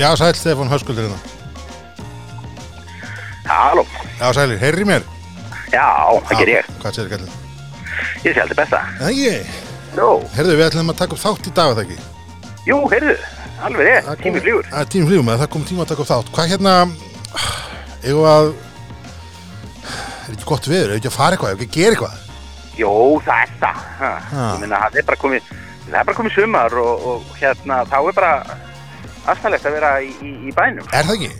Já, sæl, Stefán Höskuldur hérna. Halló, Já, sælir, heyri mér. já, það ger ég. Hvað sér kallið? Ég sé aldrei besta. Það ég. Jó, Herðu, við ætlum að taka upp þátt í dag, það ekki? jú, heyrðu, alveg kom- tími flýgur. Það er tími flýgur með, það kom tíma að taka upp þátt. Hvað hérna, eigum að, er ekki gott viður, er ekki að fara eitthvað, er ekki að gera eitthvað? Jó, það er það. Ég minna, það er bara komið, það er bara komið sumar og, og hérna, þá er bara aðstæðlegt að vera í, í, í bænum. Er það ekki?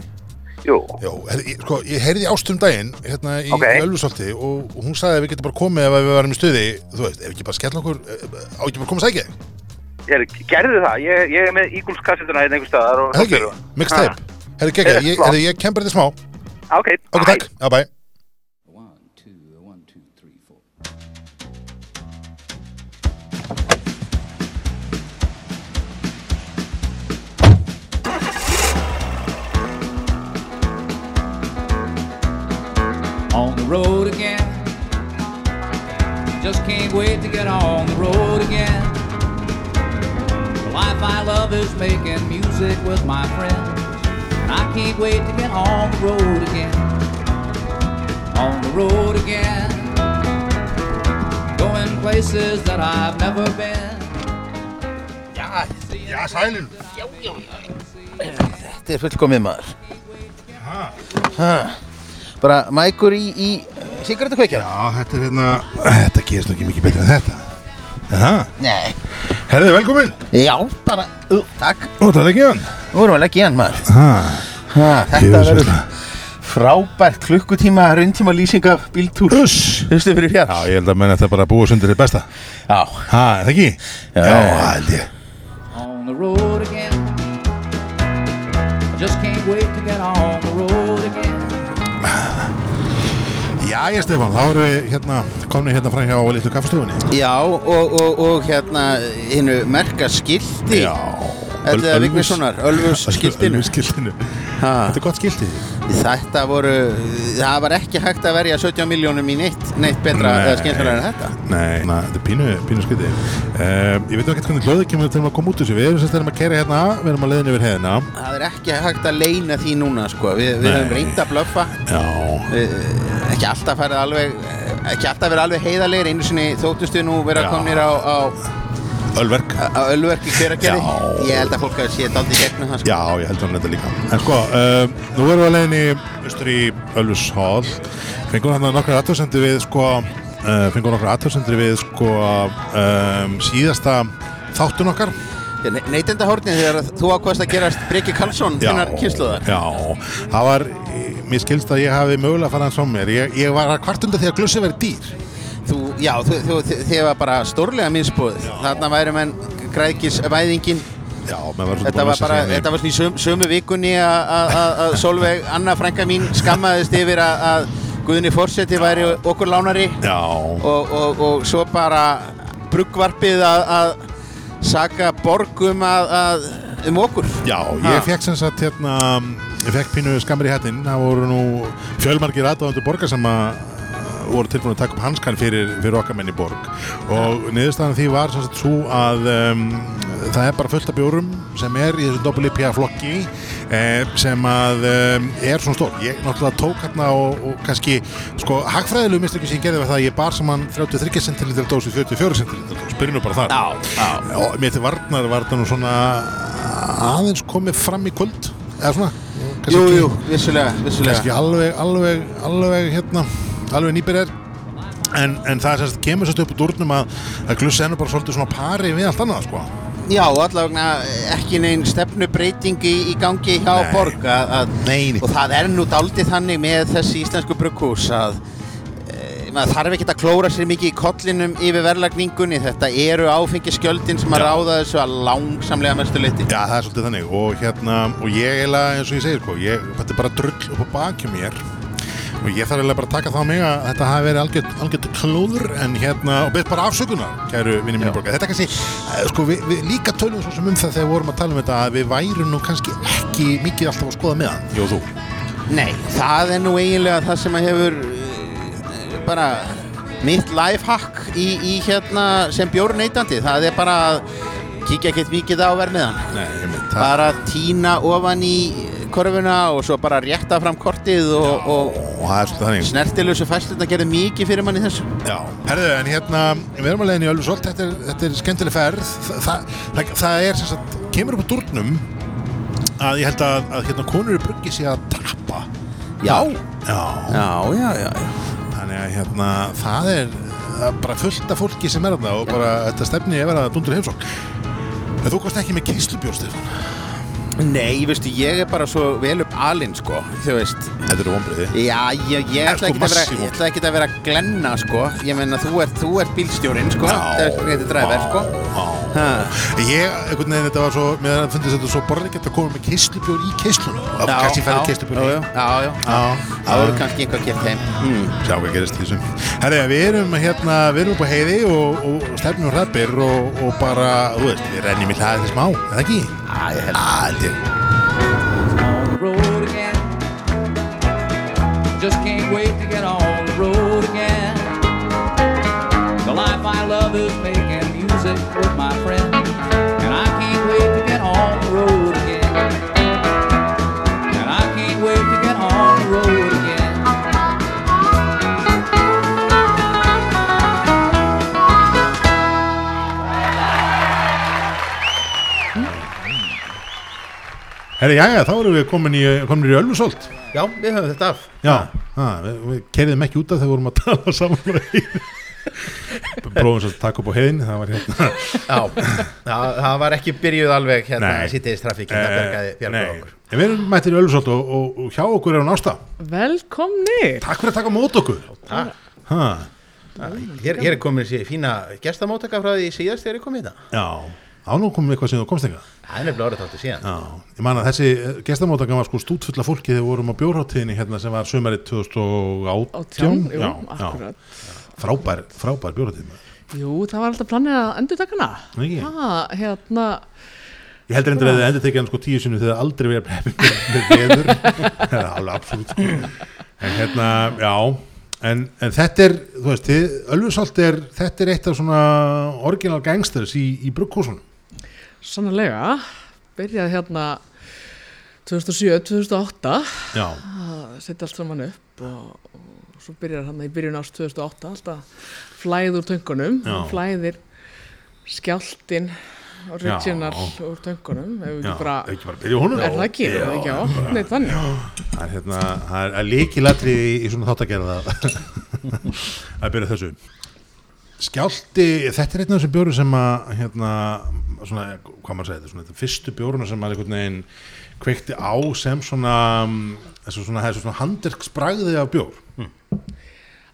Jú, Jó, herðu, ég- sko, ég heyrði ástum daginn, hérna í Ok. okay. Ölfusholti og hún sagði að við getum bara komið ef við varum í stuði, þú veist, ef ekki bara skella okkur, eh, á ekki bara komið ég gerði það. Ég, ég er með Eagles-kassetuna hérna einhver staðar og... Er það ekki? Mixtape? Eh, ég, ég kem bara þetta smá. Ok, Ok, bye. takk. Já, bæ. Road again. Just can't wait to get on the road again. The life I love is making music with my friends. And I can't wait to get on the road again on the road again. Going places that I've never been. Já, já, sælinn. Þetta er fullkomið maður ha. Bara mækur í, í sigarettukveikjara Já, þetta er hérna, þetta gerist nú ekki mikið betur en þetta. Já, Nei herðu, velkomin. Já, bara, uh, takk Ó, það er ekki hann. Nú erum við leggja í hann maður Ha, ha, Þetta verður frábært klukkutíma rauntíma lýsing af bíltúr uss. Fyrstu fyrir fjall Já, ég held að menn þetta bara búið sundir þið besta. Já, Ha, er það ekki? Já, það held ég. On the road again. I just can't wait to get on the road. Já, ég Stefán, þá erum við hérna, komin hérna fram hjá litlu kaffastofunni. Já og, og, og hérna hinnu merka skilti Þetta er Vignissonar, Ölfus skiltinu. Þetta er gott skilti. Þetta voru, það var ekki hægt að verja 17 miljónum í neitt, neitt betra eða skemmtilega en þetta Nei, na, þetta er pínu, pínu skilti. Um, ég veit ekki hvernig glöðu kemur til að koma út þessu. Við erum sérst að kera hérna, við erum að leiðin yfir heiðina. Það er ekki hægt að leina því núna sko, Vi, við Nei. höfum reynd að blöffa Já, við, ekki alltaf farið alveg ekki alltaf verið alveg heiðarlegir einu sinni þóttustu nú vera komnir á, á, Ölverk. Ölverk í hveragerði ég held að fólk að sé daldi gegnum það sko. Já, ég held hann þetta líka. En sko, um, nú erum við að leiðinni austur í Ölfus Hall. Fengum hann nokkar aðtöðsendur við, sko, uh, fengum nokkar aðtöðsendur við, sko, um, síðasta þáttun okkar. Neytendahórnið þegar þú ákvæmst að gerast Breki Karlsson þinnar kynsluðar Já, það var, mér skilst að ég hafi mögulega að fara hans á mér. Ég, ég var að kvart undan því að glussi verið dýr. Þú, Já, þú, þú, þi- þið var bara stórlega minnspóð þarna væri menn græðkis væðingin Já, var Þetta var bara, þetta var svona í söm, sömu vikunni að- Solveig, Anna frænka mín skammaðist yfir að, Guðni Forseti væri okkur lánari. Og, og, og svo bara bruggvarpið að, saka borgum að, að um okkur. Já, ég fekk sem sagt hérna, ég fekk pínu skammir í hættin. Það voru nú fjölmargir aðdáðandur borgar sem að voru tilbúin að taka upp hanskan fyrir, fyrir okkar menn í borg. Og niðurstaðan því var sem sagt svo að um, það er bara fullt af bjórum sem er í þessu WPA flokki eh, sem að um, er svona stór. Ég náttúrulega tók hérna og, og kannski sko hagfræðilegu mistökki sem ég gerði var það að ég bar saman 33 centilitra dós í 44 centilitra dós, byrjum við bara þar. Já, já. Og mér til varnar var það nú svona aðeins komið fram í kvöld eða svona kannski Jú, ekki- jú, vissulega, vissulega. Alveg, alveg, alveg hérna, alveg nýbyrjar. En, en það sérst, kemur sérst upp úr durnum að, að glussi ennur bara svolítið svona pari við allt annað, sko. Já, allavega ekki neinn stefnubreiting í, gangi hjá Nei. borg að, að, og það er nú daldið þannig með þessi íslensku brugghús að e, maður þarf ekki að klóra sér mikið í kollinum yfir verðlagningunni. Þetta eru áfengiskjöldin sem að Já. ráða þessu að langsamlega mestu leiti Já, það er svolítið þannig. Og hérna, og ég eiginlega eins og ég segir, sko, ég, þetta er bara drull upp á baki mér ég þarf eiginlega bara að taka það á mig að þetta hafi verið algjört, algjört klóður en hérna, og byrð bara afsökunar, kæru vinni mínu borga. Þetta er kannski, eh, sko, við, við líka tölum svo sem um það þegar við vorum að tala um þetta að við værum nú kannski ekki mikið alltaf að skoða með hann. Jó, þú. Nei, það er nú eiginlega það sem að hefur uh, bara mitt lifehack í, í hérna sem bjórn neytandi það er bara að kíkja ekkert mikið á vermiðan Nei, einmitt, það, bara tína ofan í korfuna og svo bara rétta fram kortið og, og það er snertilösu fæsluna gerði mikið fyrir manni þessu Já, herðu, en hérna, við erum að leiðin í Ölfusholt, þetta er, þetta er skemmtileg ferð, Þa, það, það, það er sem sagt, kemur upp á durnum að ég held að, að hérna konur í bruggi sé að tappa. Já. Já, Já, já, já, þannig að hérna, það er það bara fullt af fólki sem er þarna og bara þetta stefni er verið að dundur heimsók. En þú komst ekki með keislubjór, Stefán. Nei, veistu, ég er bara svo vel upp alinn, sko, þú veist. Þetta eru vonbriði. Já, ég, ég, ætla sko ekki að vera, glenna, sko. Ég meina, þú ert, ert bílstjórin, sko. Það er þetta dræver, sko. Já. Ha. Ég, einhvern veginn, þetta var svo, mér finnst þetta svo borðið að koma með keislubjór í keislunum. Það var kannski færið keislubjór já, í. já, já, já. Já, Það voru kannski eitthvað gert heim. Hmm. sjá hvað gerist í þessum Herri, við erum hérna, við erum upp á heiði og, og og, og bara, þú veist, við rennjum í hlaðið þess má, eða ekki? Æ, ég held. Á, held ég on the road again. Just can't wait Herri, já, já, þá erum við komin í, komin í Ölfusholt Já, við höfum þetta af. Já, ha, við, við kerðum ekki út af þegar við vorum að tala saman frá heiði Prófum svo að taka upp á heiðin, það var hérna Já, það, það var ekki byrjuð alveg hérna Nei. sýttiðis trafíkinn, það bjargaði, bjargaði Nei, okkur. en við erum mættir í Ölfusholt og, og, og hjá okkur er hún ásta Velkomni! Takk fyrir að taka mót okkur Takk. ha, Hér, hér er komin þessi fína gestamótaka frá því síðast þegar ég kom í þetta. Já, á nú komum við eitthvað sem þú komst enga Það er nefnilega orðið þáttu síðan. Já, ég man að þessi gestamótakan var sko stútfulla fólki þegar við vorum á bjórháttíðinni hérna sem var sömarið 2018 Átján, jú, já, akkurat. já, frábær, frábær bjórháttíðin Jú, það var alltaf planið að endur takana. Ekki? Ah, hérna, Ég heldur endur að þið endur tekið hann sko tíu sinni þegar aldrei verið að preppi með veður Það er alveg absolutt sko. En hérna, já En, en þetta er, þú veist, þið, Ölfusholt er, þetta er eitt af svona original gangsters í, í brugghúsunum. Sannlega, byrjaði hérna 2007-2008 Já, að setja allt saman upp og, og svo byrjar hann í byrjun ást 2008 alltaf flæð úr töngunum, Já. flæðir skjáltin original Já. úr töngunum, ef við já, bara, bara er það ekki, er það ekki? Á, nei þannig. Það er hérna, er- er líkilatri í, í svona þáttagerða. Að byrja þessu. Skjálti, þetta er einn af þessum bjóru sem að, hérna, svona, hvað maður segir þetta, þetta fyrstu bjóruna sem að einhvern veginn kveikti á sem svona, mm, þessu svona, þessu svona handverksbragði af bjór.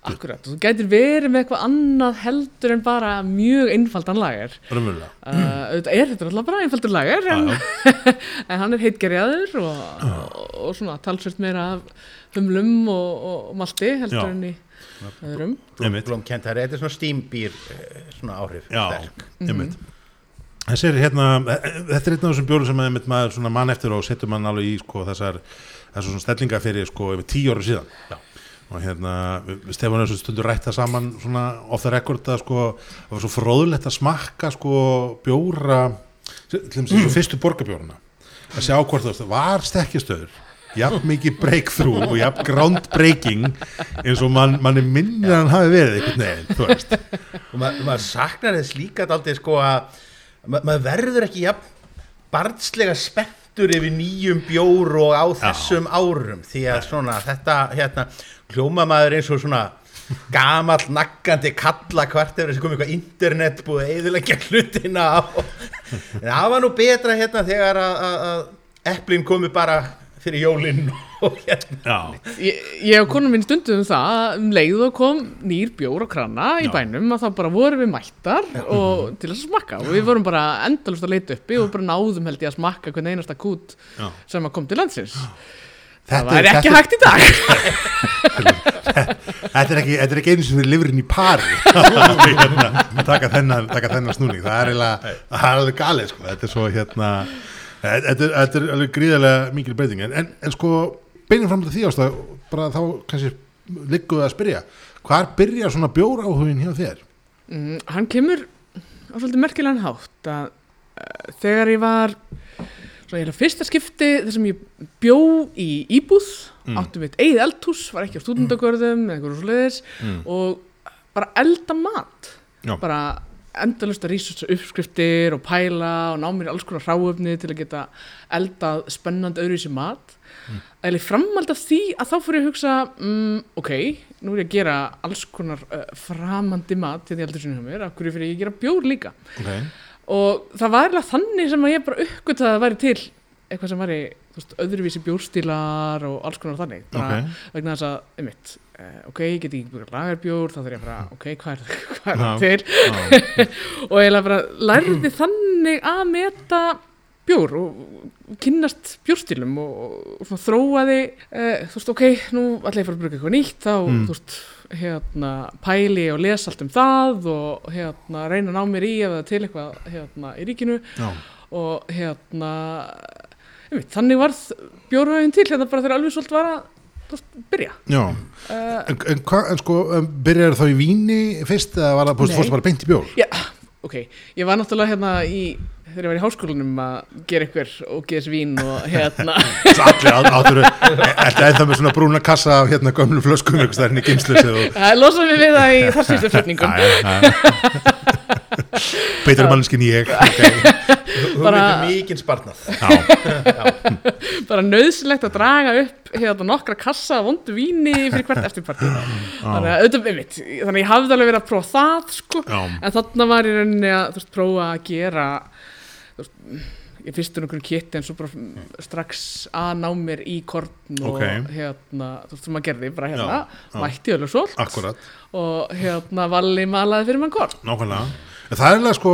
Akkurat, og þú gætir verið með eitthvað annað heldur en bara mjög einfaldan lager. Raunverulega. Uh, auðvitað er þetta alltaf bara einfaldur lager en, en hann er heitgerjaður og, og, og svona talsvöld meira af humlum og, og malti heldur Já. en í öðrum. Einmitt. Blómkent, það er þetta er svona stýmbýr svona áhrif. Já, sterk. einmitt. Þessi er hérna, þetta er einn af þessum bjórum sem einmitt maður svona mann eftir og setur mann alveg í sko þessar, þessar svona stellinga fyrir sko yfir tíu ára síðan. Já. Og hérna, Stefán erum stundur rætt það saman svona off the record að sko, það var svo fróðlegt að smakka sko bjóra, til þess að fyrstu borgarbjóruna, að sjá hvort þú veist, var stekkjastöður, jafn mikið breakthrough og jafn groundbreaking eins og mann man er minnir að hann hafi verið einhvern veginn, þú veist. Og ma maður saknar þess líka daldið sko að ma maður verður ekki jafn barnslega spenntur yfir nýjum bjór og á þessum árum því að svona þetta hérna hljóma maður eins og svona gamall naggandi kalla hvert ef þessi kom eitthvað internet búið að eðilegja hlutina á en það var nú betra hérna þegar að- að að eplin komi bara fyrir jólinn og hérna Ég, ég og konum minn stundum það að um leið og kom nýr bjór og krana í Já. bænum að þá bara vorum við mættar og til að smakka og við vorum bara endalust að leita uppi og bara náðum held ég að smakka hvern einasta kút Já. sem að kom til landsins. Þetta það var er- ekki þetta- hægt í dag. Þetta er ekki, þetta er ekki einu sem við lifurinn í pari hérna, taka, þennan, taka þennan snúning það er eiginlega, það er alveg galið sko. þetta er svo hérna þetta er, er alveg gríðarlega mikil breyting en, en, en sko, beinum fram til því ástæð bara þá kannski ligguðu að spyrja, hvar byrjar svona bjór áhugin hjá þér? Mm, hann kemur á svolítið merkilegan hátt að uh, þegar ég var svona ég fyrsta skipti þar sem ég bjó í íbúð Mm. áttum við eigið eldhús, var ekki á stúdendagörðum eða einhverjum svoleiðis Mm. og bara elda mat Já. bara endalust að rísa uppskriftir og pæla og ná mér alls konar hráöfni til að geta eldað spennandi öðruvísi mat. Mm. eða í framhald af því að þá fór ég að hugsa mm, ok, nú er ég að gera alls konar uh, framandi mat til því heldur sinni hjá mér, af hverju fyrir ég að gera bjór líka? Ok, og það var eiginlega þannig sem að ég bara uppgötaði að það væri til eitthvað sem væri veist, öðruvísi bjórstílar og alls konar þannig. Bara ok, vegna þess að, einmitt ok, ég get ekki búið lagarbjór þá þarf ég að fara, ok, hvað er, hvað er það til? og eiginlega bara lærði þannig að meta bjór og kynnast bjórstílum og, og svona þróaði uh, þú veist, ok, nú ætla ég að fara að bruka eitthvað nýtt þá, Mm. þú veist, hérna pæli og lesa allt um það og hérna reyna að ná mér í er til eitthvað hérna í ríkinu. Já, og hérna einmitt, þannig varð bjórhæðin til hérna bara þegar alveg svolítið var að byrja já. uh, En, en, hva, en sko, um, byrjar þá í víni fyrst eða var það, Nei. fórstu bara beint í bjór? Já, ok, ég var náttúrulega hérna í, þegar ég var í háskólanum að gera ykkur og geða sér vín og hérna, Allir áttur, þetta er það með svona brúna kassa af hérna gömlum flöskum inn í geimslusi og það losaði mig við það í þar síðustu flutningum. Beitur mannskin ég okay. Bara- hugmyndu mikinn sparnað. Já, Bara nöðsilegt að draga upp hérna nokkra kassa af vondu víni fyrir hvert eftirparti. Þannig að auðvitað, einmitt, þannig að ég hafði alveg verið að prófa það, sko, en þarna var í rauninni að, þú veist, prófa að gera, þú veist, ég fyrstur einhverjum kitti en svo bara strax að ná mér í korn og Ok. hérna, þú veist, sem maður gerði bara hérna, já. mætti öllu svolt akkurat og hérna valli malaði fyrir mann korn. Nákvæmlega En það er eiginlega sko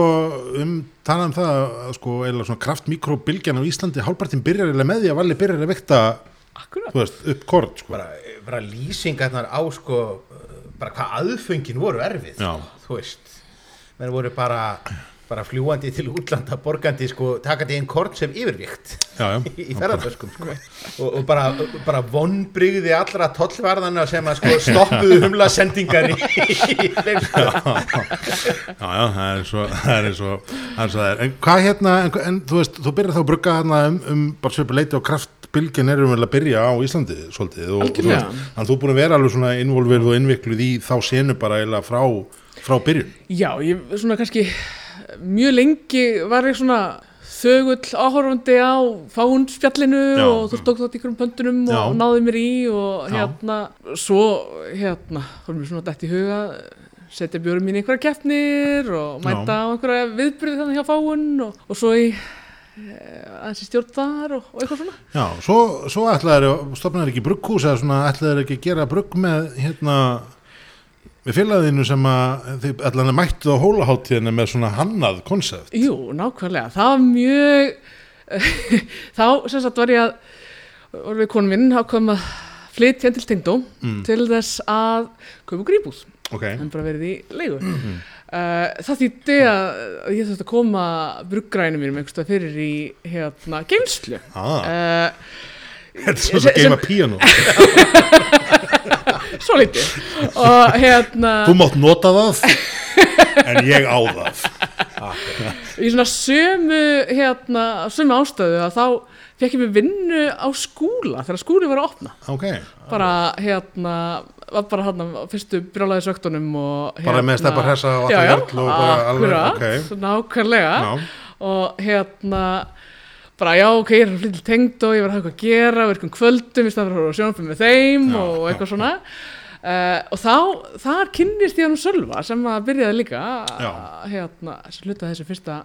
um talað um það að sko eiginlega svona kraftmikrobilgjan á Íslandi hálpartin byrjar eiginlega með því að valli byrjar að vikta Akkurat. þú veist, upp kort sko. bara, bara lýsingarnar á sko bara hvað aðföngin voru erfið Já. þú veist menn voru bara, bara fljúandi til útlanda borgandi sko, takandi einn kort sem yfirvikt Já, já. í, ferðartöskum sko. og, og bara, bara vonbrigði allra tollvarðana sem að sko stoppuðu humla sendingar í, í fleiri Já, já, það er svo það er svo, það er svo það er en hvað hérna, en, en þú veist, þú byrjar þá að brugga hérna um, um bara svipa leiti og kraftbilgjan erum vel að byrja á Íslandi svolítið og þú veist, þannig að þú búin að vera alveg svona involverð og innvikluð í þá senu bara eiginlega frá, frá byrjun. Já, ég svona kannski mjög lengi var ég svona þögull áhorfandi á fáunspjallinu Já. og þú stók þátt í ykkurum pöndunum Já. og náði mér í og Já. hérna svo hérna, fór mér svona dætt í huga setja bjórum mín í einhverja keppnir og mæta á einhverja viðbyrði þannig hjá fáun og, og svo í eh, aðeins í stjórn þar og, og eitthvað svona Já, svo, svo ætlaður stopnaður ekki brugghús eða svona ætlaður ekki að gera brugg með hérna með félaginu sem að þið ætlaður mættu á hólaháttíðinu með svona hannað konsept Jú, nákvæmlega, það var mjög þá sem sagt var ég að var við konum minn ákveðum að flytja til Tengdó til þess að kaupa gríbúð, Ok, en bara verið í leigu. Uh, það þýtti að ég þurfti að koma bruggrænum mínum einhverstað fyrir í hérna geimslu ah, uh, þetta er svo sem- geima píanu svo lítið og hérna Þú mátt nota það en ég á það. Í svona sömu hérna, sömu ástöðu að þá fekk ég mig vinnu á skúla þegar skúli var að opna. Ok, bara hérna var bara hérna fyrstu brjálæði söktunum og hérna, Bara með stebba hressa og já, allir já, hjörl og bara alveg, ok. nákvæmlega. Og hérna bara já ok, ég er til tengd og ég var að hafa eitthvað að gera virkum kvöldum í horfa á sjónvarpið með þeim Já, og já, eitthvað svona uh, og þá, þar kynnist ég hann Sölva sem að byrjaði líka Já. hérna, sem hluta þessu fyrsta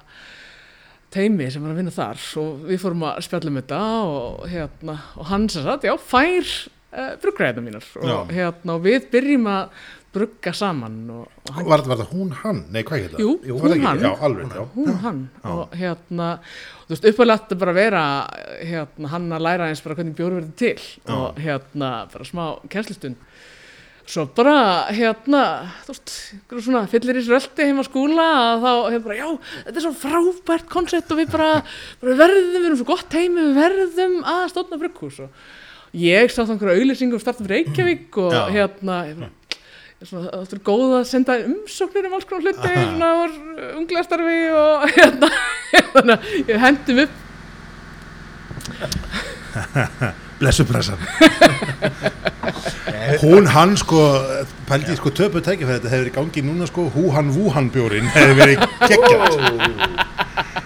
teimi sem var að vinna þar og við fórum að spjalla um þetta og hérna, og hann sem sagt, já, fær uh, bruggræðina mínar og Já. hérna, og við byrjum að brugga saman og, og hann var, var það hún hann? Nei, hvað heit það? Jú, var hún hann. Já, alveg, já hún hann og hérna þú veist uppalegt að bara vera hérna hann að læra eins bara hvernig bjóri verður til og hérna bara smá kennslustund svo bara hérna þú veist, svona fyllir í sröldi heima skúla að þá hérna bara já, þetta er svo frábært koncept og við bara, bara verðum, við erum svo gott heimi við verðum að stóna brugghús og ég sá það einhverju auðlýsingu og startum Reykjavík og Já. hérna ég bara, svona, það er góð að senda umsóknir um alls konar hluti svona úr unglegastarfi og hérna þannig að ég hendum upp. Blessu pressan hún hann sko pældi sko töpu tækifæri þetta hefur verið í gangi núna sko hú hann vú hann bjórin hefur verið geggjart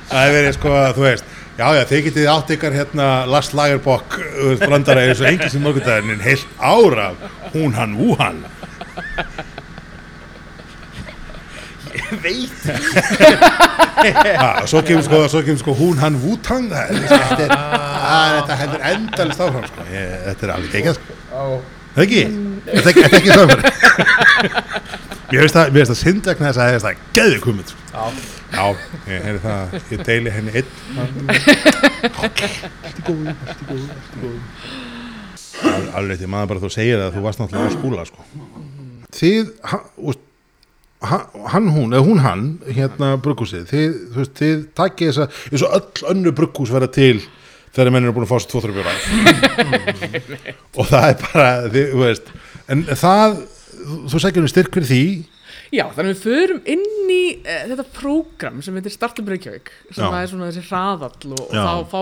það hefur verið sko þú veist já já þið getið átt ykkar hérna Lars Lagerbokk eins og engin sem morgundaginn en heilt ára hún hann vú hann veit ha, og svo kemur sko, svo kemur sko hún hann vú tang það er, þetta, er, að, þetta heldur endalist áfram sko. Ég, þetta er alveg geggjart sko. Það ekki? Þetta er ekki, þetta er ekki samfæri Mér finnst það, mér finnst það syndvegna þess að það er það geðu kumut á Já, ég heyrði það, ég deili henni einn. Allt í góðu, allt í góðu, allt í góðu Alveg rétt, ég maður bara þú segir það að þú varst náttúrulega á skúla sko. Þið, ha- úst, ha- hann hún, eða hún hann hérna brugghúsið, þið, þú veist, þið takkið þess að, eins og öll önnu brugghús verða til þegar menn eru búin að fá sér tvo þrjá bjóra. Og það er bara, þið, þú veist en það, þú- þú segir um styrk fyrir því? Já, þannig við förum inn í e, þetta prógram sem heitir Startup Reykjavík sem Já. er svona þessi hraðall og, og þá fá,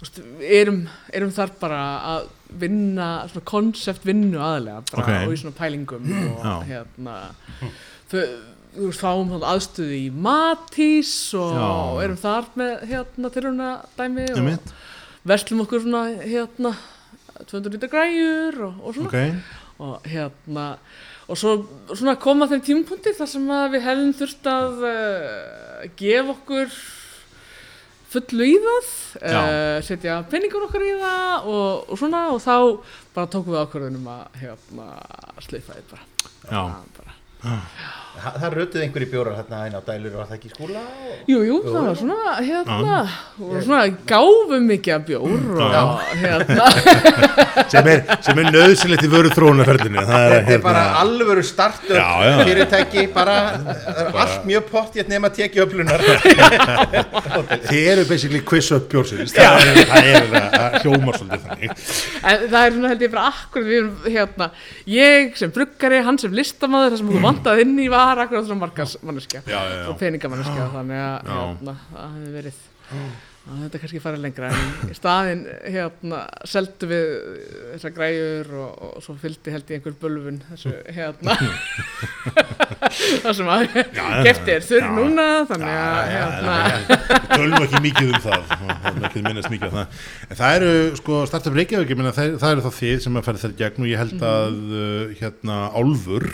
veist, erum, erum þar bara að vinna svona konsept vinnu aðlega bara Ok. og í svona pælingum og Já. hérna þau, þú veist, fáum þannig aðstöðu í Matís og, og erum þar með hérna tilhörna dæmi og Einmitt. verslum okkur svona hérna 200 lítrar græjur og, og svona ok, og hérna og svo svona koma þeim tímapunkti þar sem við hefðum þurft að uh, gefa okkur fullu í það Já. uh, setja peningur okkar í það og, og svona og þá bara tókum við ákvörðunum að hérna sleifa þið bara, já, bara. Það, það rötuð einhverju bjórar hérna einn á dælur og var það ekki í skóla og... Jú, jú, það var svona hérna og svona gáfum mikið að bjór og hérna. Sem er, sem er nöðsilegt í vöru þróunarferðinu það er, Þetta er bara alvöru já. fyrirtæki bara, er allt mjög pott ég nema að tekja öflunar þið eru basically quiz up bjórsins. Það er, það er hljómar svolítið þannig. En það er svona held ég bara akkurat við erum hérna, ég sem bruggari, hann sem listamaður, það sem þú vantaði inn í var akkurat svona markas manneskja Já, já, já. og peningamanneskja þannig að hérna, það hefði verið. Að þetta kannski farið lengra en í staðinn hérna seldu við þessar græjur og, og svo fylgdi held ég einhver bölvun þessu hérna. Það sem að gefti er þurr núna þannig að hérna. tölum ekki mikið um það ekki mikið um það. En það eru sko startup Reykjavík ég meina, það, það eru þá þið sem að ferð þeir gegn og ég held að uh, hérna Álfur.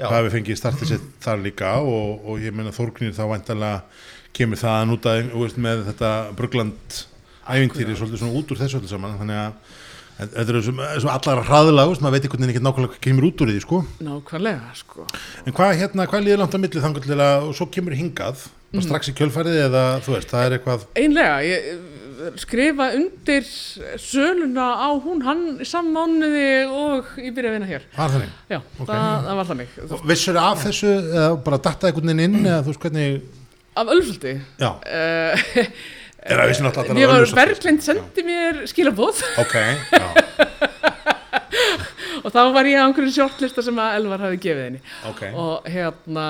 Hafi fengið startið sitt þar líka og, og ég meina Þórgnir þá væntalega kemur það að núta veist, með þetta Brugland ævintýri svolítið svona út úr þessu öllu saman. Þannig að þetta eru svo, svo allar veist, maður veit einhvern veginn ekki nákvæmlega kemur út úr því, sko. nákvæmlega sko. En hvað, hérna, hvað líður langt á milli þangur til að, og svo kemur hingað, bara strax í kjölfærið eða, þú veist, það er eitthvað, einlega, ég eh, skrifa undir söluna á hún hann sammánuði og ég byrja að vinna hér þannig? já, Ok. það, það var þannig. Vissur af þessu, eða bara datta einhvern veginn inn, eða þú veist hvernig, af það vissin alltaf ég var Berglind sendi mér skilabóð Ok, já, og þá var ég á einhverju shortlista sem að Elvar hafi gefið henni. Ok, og hérna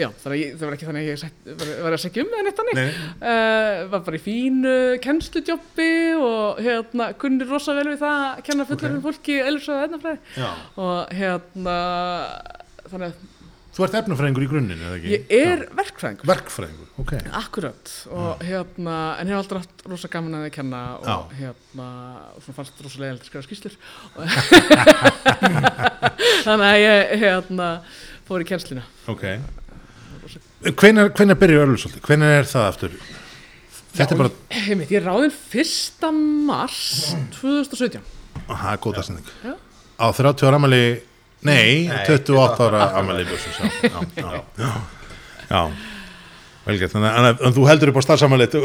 já, það, ég, það var ekki þannig að ég sett, var, var að segja um eða neitt þannig uh, var bara í fínu kennslujobbi og hérna kunni rosa vel við það að kenna fullorðin fólki elfsöðu ennafræði já. og hérna þannig að Þú ert efnafræðingur í grunninn, eða ekki? ég er verkfræðingur Verkfræðingur, ok. Akkurat, og hérna, en hefur aldrei haft rosa gaman að að kenna og Já. hérna, og svona fannst rosa leiðilegt að skrifa skýslur. Þannig að ég, hérna, fór í kennsluna. Ok. Hvenær, hvenær byrjar Ölfusóldi? Hvenær er það aftur? Þetta er bara, Heimitt, ég ráðinn 1. mars 2017. það er góð dagstending. Já. Á 30 ára amali, nei, Nei, 28 ára amali já, já, já, já, já. Velgert, þannig að en þú heldur upp á starfsamalið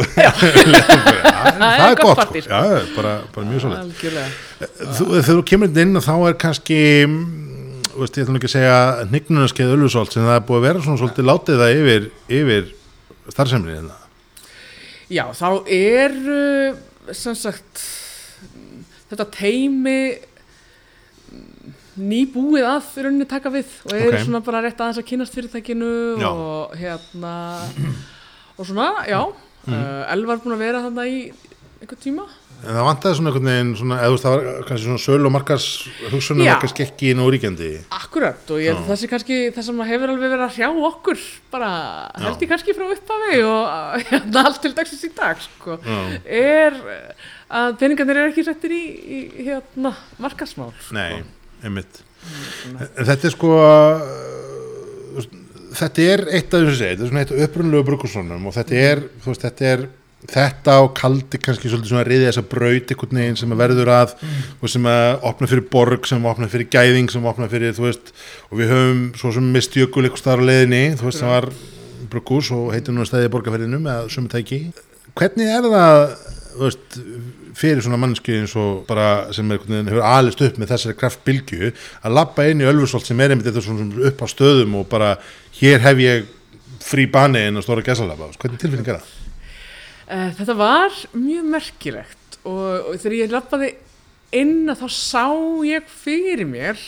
það er gott sko. sko. já, bara, bara mjög svolít Algjörlega. þú, þegar þú kemur inn þá er kannski veist, ég ætlum ekki að segja hnignunaskeið Ölfusóld sem það er búið að vera svona svolítið látið það yfir, yfir starfsemlið hérna. Já, þá er, uh, sem sagt, þetta teimi mm, nýbúið að í rauninni taka við og er Ok. svona bara rétt aðeins að kynast fyrirtækinu Já. og hérna og svona, já Mhm. uh, Elvar búin að vera þarna í einhver tíma En það vantaði svona einhvern veginn, svona, eða þú veist, það var kannski svona söl og markas hugsunum Já. var kannski ekki nú ríkjandi. Akkurat og ég það sé kannski það sem hefur alveg verið að hrjá okkur bara held ég kannski frá upphafi og hérna allt til dagsins í dag sko, Já. er að peningarnir eru ekki settir í, í hérna markasmál Nei, einmitt. Mm, En þetta er sko, þú veist, þetta er eitt af þessu segið, þetta er svona eitt upprunlegu brukursonum og þetta er, þú veist, þetta er, þetta og kaldi kannski svolítið svona riðið þessa braut einhvern veginn sem að verður að og sem að opna fyrir borg, sem að opna fyrir gæðing, sem að opna fyrir, þú veist, og við höfum svo sem mist jökul eitthvað staðar á leiðinni, þú veist, það var brukus og heitir núna stæði borgarferðinu með sömu tæki. Hvernig er það, þú veist, fyrir svona mannski eins og bara sem er, einhvern veginn hefur alist upp með þessari kraftbylgju að labba inn í Ölfusholt sem er einmitt þetta svona upp á stöðum og bara hér hef ég frí bani inn á stóra gæsalaba, hvernig tilfinning er það? Uh, þetta var mjög merkilegt og, og þegar ég lappaði inn að þá sá ég fyrir mér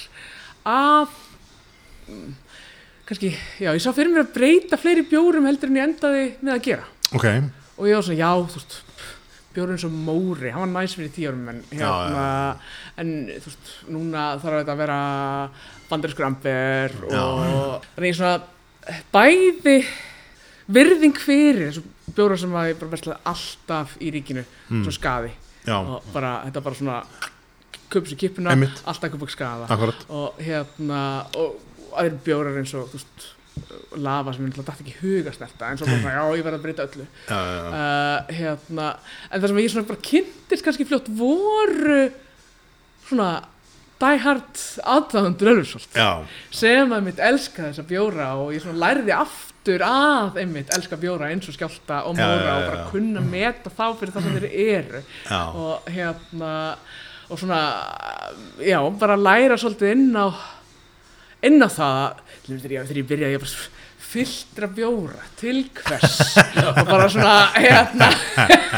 að mm, kannski, já, ég sá fyrir mér að breyta fleiri bjórum heldur en ég endaði með að gera. Ok, og ég var svona, já, þú veist bjórinn svo móri, hann var næs fyrir tíu árum en hérna, en þú veist núna þarf þetta að vera bandariskur amber og þannig svona bæði virðing fyrir þessu bjóra sem að ég bara verslaði alltaf í ríkinu svona skaði. Já, og bara, þetta bara svona köpum sér kippuna, Einmitt. alltaf köpum skaða. Akkurat. Og hérna og aðeir bjórar eins og veist lava sem ég náttúrulega dætt ekki í huga snerta en svo bara, já, ég verð að breyta öllu. Já, já, uh, hérna, en það sem ég svona bara kynntist kannski fljótt voru svona die hard aðdáðundur Ölfursholt já, sem að mitt elska þessa bjóra og ég svona lærði aftur að einmitt elska bjóra eins og skjálta og móra já, og já, bara já. kunna meta þá fyrir það sem þeir eru. Og hérna og svona, já, bara læra svolítið inn á inn á það þegar ég, byrjaði ég bara fylltra bjóra. Til hvers? Og bara svona hérna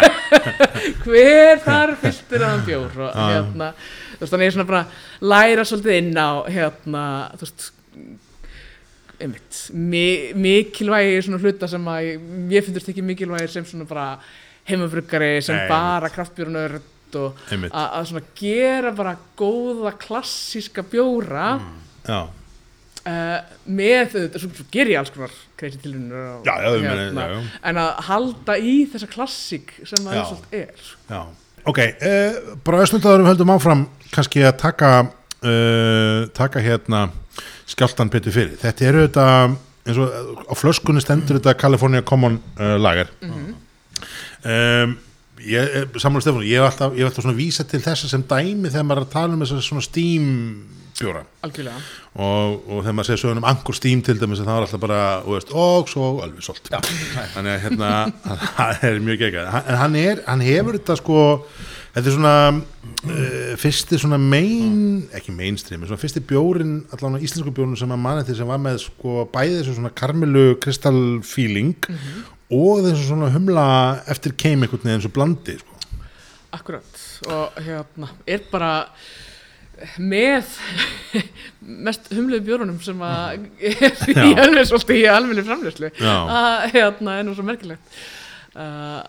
hver þar fylltur aðan bjór? Og hérna þú veist þannig ég svona bara læra svolítið inn á hérna þú veist einmitt, mi mikilvægi svona hluta sem að ég, finnst ekki mikilvægir sem svona bara heimafruggari sem Nei, bara kraftbjörnörd og að svona gera bara góða klassíska bjóra. Já, uh, með þetta, svo, ger ég alls konar og já, já, hérna, en að halda í þessa klassík sem að Já. það er. Já, ok, uh, bara ösnuldaður við höldum áfram kannski að taka uh, taka hérna skjáltan betur fyrir. Þetta eru þetta eins og á flöskunni stendur þetta California Common uh, lager. Um, ég, Samuel Stefán, ég hef alltaf, alltaf svona vísa til þessa sem dæmi þegar maður er að tala um þessa svona steam bjóra og, og þegar maður segir sögum um Ankur Steam til dæmis það var alltaf bara, veist, og svo alveg solt þannig að hérna það er mjög geggjað, en hann er hann hefur þetta sko þetta er svona uh, fyrsti svona main, ekki mainstream svona fyrsti bjórin, allavega íslensku bjórin sem að manni til sem var með sko bæði þessu svona karmelu kristall feeling og þessu svona humla eftir keim einhvern veginn eins og blandi sko. akkurat og hérna er bara með mest humluðu bjórunum sem að Já. alveg svolítið í almenni framleyslu Já. að hérna er nú svo merkilegt uh,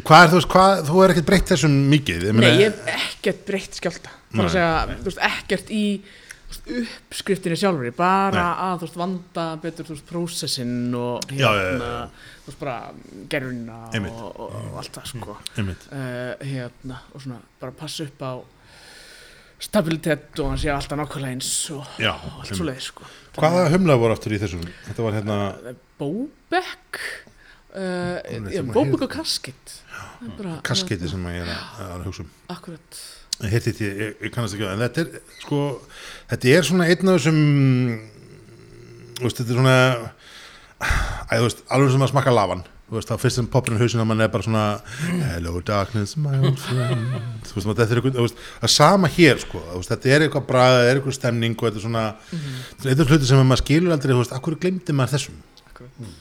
hvað er þú veist, hvað, þú er ekkert breytt þessum mikið ég Nei, ég hef ekkert breytt skjálta Nei. að segja, þú veist, ekkert í veist, uppskriftinni sjálfur bara Nei. að þú veist, vanda betur þú veist, prósessin og Já, já, já, hérna, já. þú veist, bara Einmitt. og, og, og allt það, sko uh, hérna, og svona, bara passa upp á stabilitet og hann sé alltaf nákvæmlega eins og, og allt svo leið, sko hvaða humla voru aftur í þessum þetta var hérna Bóbek Hún er já, sem Það ég er að, hugsa um. Akkurat. Hitt, hitt, ég, ég, ég kannast ekki á en þetta er sko, þetta er svona einn af þessum þú veist, þetta er svona æ, þú veist, alveg sem að smakka lafan þú veist, þá fyrst sem poppurinn hausinn að mann er bara svona hello darkness my old friend. Þú veist, þetta er eitthvað, þú veist, það er sama hér sko, þetta er eitthvað brað, þetta er eitthvað stemning og þetta er svona, þetta er eitthvað hluti sem maður skilur aldrei, þú veist, akkur glemdi maður þessum? Akkurat.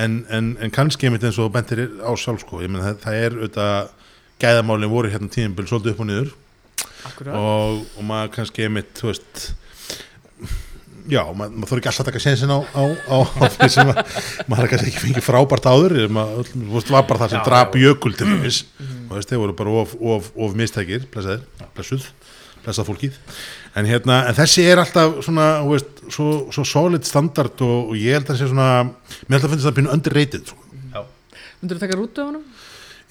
En, en, en kannski einmitt eins og bentir á sjálf sko, ég menn það, það er auðvitað gæðamálin voru hérna tíðinbíl svolítið upp og niður. Og, og maður kannski einmitt þú veist já, maður mað þarf ekki alltaf að taka sensin á, á, á, á því sem að, maður har kannski ekki fengið frábært áður. Maður, veist, var bara það sem drap jökul til dæmis. Og veist, þeir voru bara of, of, of mistækir, blessaðir, blessuð blessað fólkið, en hérna en þessi er alltaf svona, þú veist svo, svo solid standard og, og ég held að það sé svona, mér held að finnst það pínu underrated sko. Myndur þú taka rútu á honum?